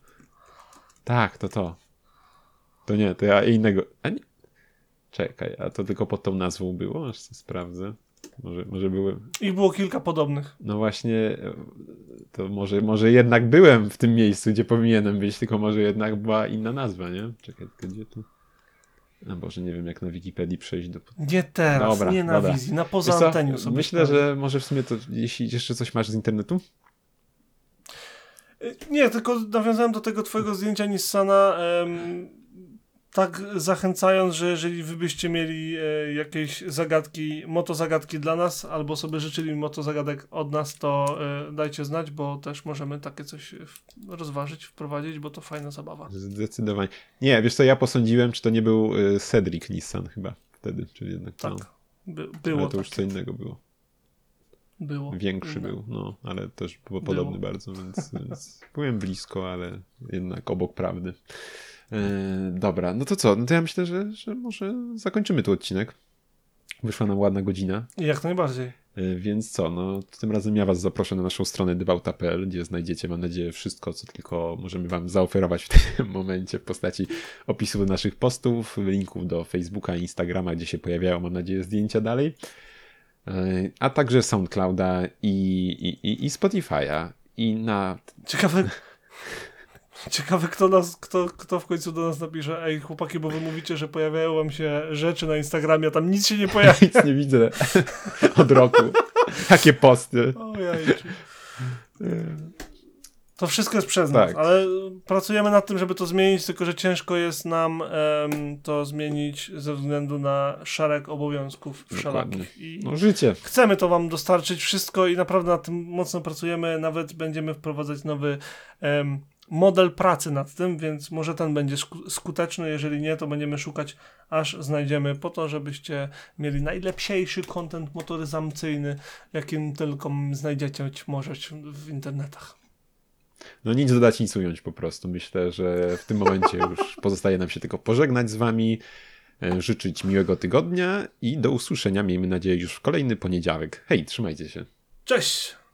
Tak, to to. To nie, to ja innego, a nie... Czekaj, a to tylko pod tą nazwą było? Aż sprawdzę. Może, może byłem... Ich było kilka podobnych. No właśnie, to może, może jednak byłem w tym miejscu, gdzie powinienem być, tylko może jednak była inna nazwa, nie? Czekaj, tylko gdzie tu? No Boże, nie wiem jak na Wikipedii przejść do... Nie teraz, Dobra, nie na dobra. wizji, na Wiesz poza co? anteniu sobie. Myślę, sprawdzę. że może w sumie to, jeśli jeszcze coś masz z internetu? Y, Nie, tylko nawiązałem do tego twojego zdjęcia Nissana, em, tak zachęcając, że jeżeli wy byście mieli e, jakieś zagadki, motozagadki dla nas, albo sobie życzyli motozagadek od nas, to e, dajcie znać, bo też możemy takie coś w, rozważyć, wprowadzić, bo to fajna zabawa. Zdecydowanie. Nie, wiesz co, ja posądziłem, czy to nie był Cedric Nissan chyba wtedy, czyli jednak Tak, no, by, ale było to już co innego było. było. Większy inne. był, no, ale też było Było. podobny bardzo, więc, więc byłem blisko, ale jednak obok prawdy. E, dobra, no to co? No to ja myślę, że, że może zakończymy tu odcinek. Wyszła nam ładna godzina, Jak najbardziej. e, więc co? No tym razem ja was zaproszę na naszą stronę dybauta.pl, gdzie znajdziecie, mam nadzieję, wszystko, co tylko możemy wam zaoferować w tym momencie w postaci opisu do naszych postów, linków do Facebooka, Instagrama, gdzie się pojawiają, mam nadzieję, zdjęcia dalej. E, A także SoundClouda i, i, i, i Spotify'a. I na. Ciekawe, ciekawe kto, nas, kto, kto w końcu do nas napisze, ej chłopaki, bo wy mówicie, że pojawiają wam się rzeczy na Instagramie, a tam nic się nie pojawia. Nic nie widzę od roku. Takie posty. To wszystko jest przez nas, Tak. ale pracujemy nad tym, żeby to zmienić, tylko że ciężko jest nam em, to zmienić ze względu na szereg obowiązków wszelakich. I No życie. chcemy to wam dostarczyć wszystko i naprawdę nad tym mocno pracujemy. Nawet będziemy wprowadzać nowy em, model pracy nad tym, więc może ten będzie sku- skuteczny. Jeżeli nie, to będziemy szukać, aż znajdziemy po to, żebyście mieli najlepsiejszy kontent motoryzacyjny, jakim tylko znajdziecie być może w internetach. No nic dodać, nic ująć po prostu. Myślę, że w tym momencie już pozostaje nam się tylko pożegnać z wami, e, życzyć miłego tygodnia i do usłyszenia, miejmy nadzieję, już w kolejny poniedziałek. Hej, trzymajcie się. Cześć!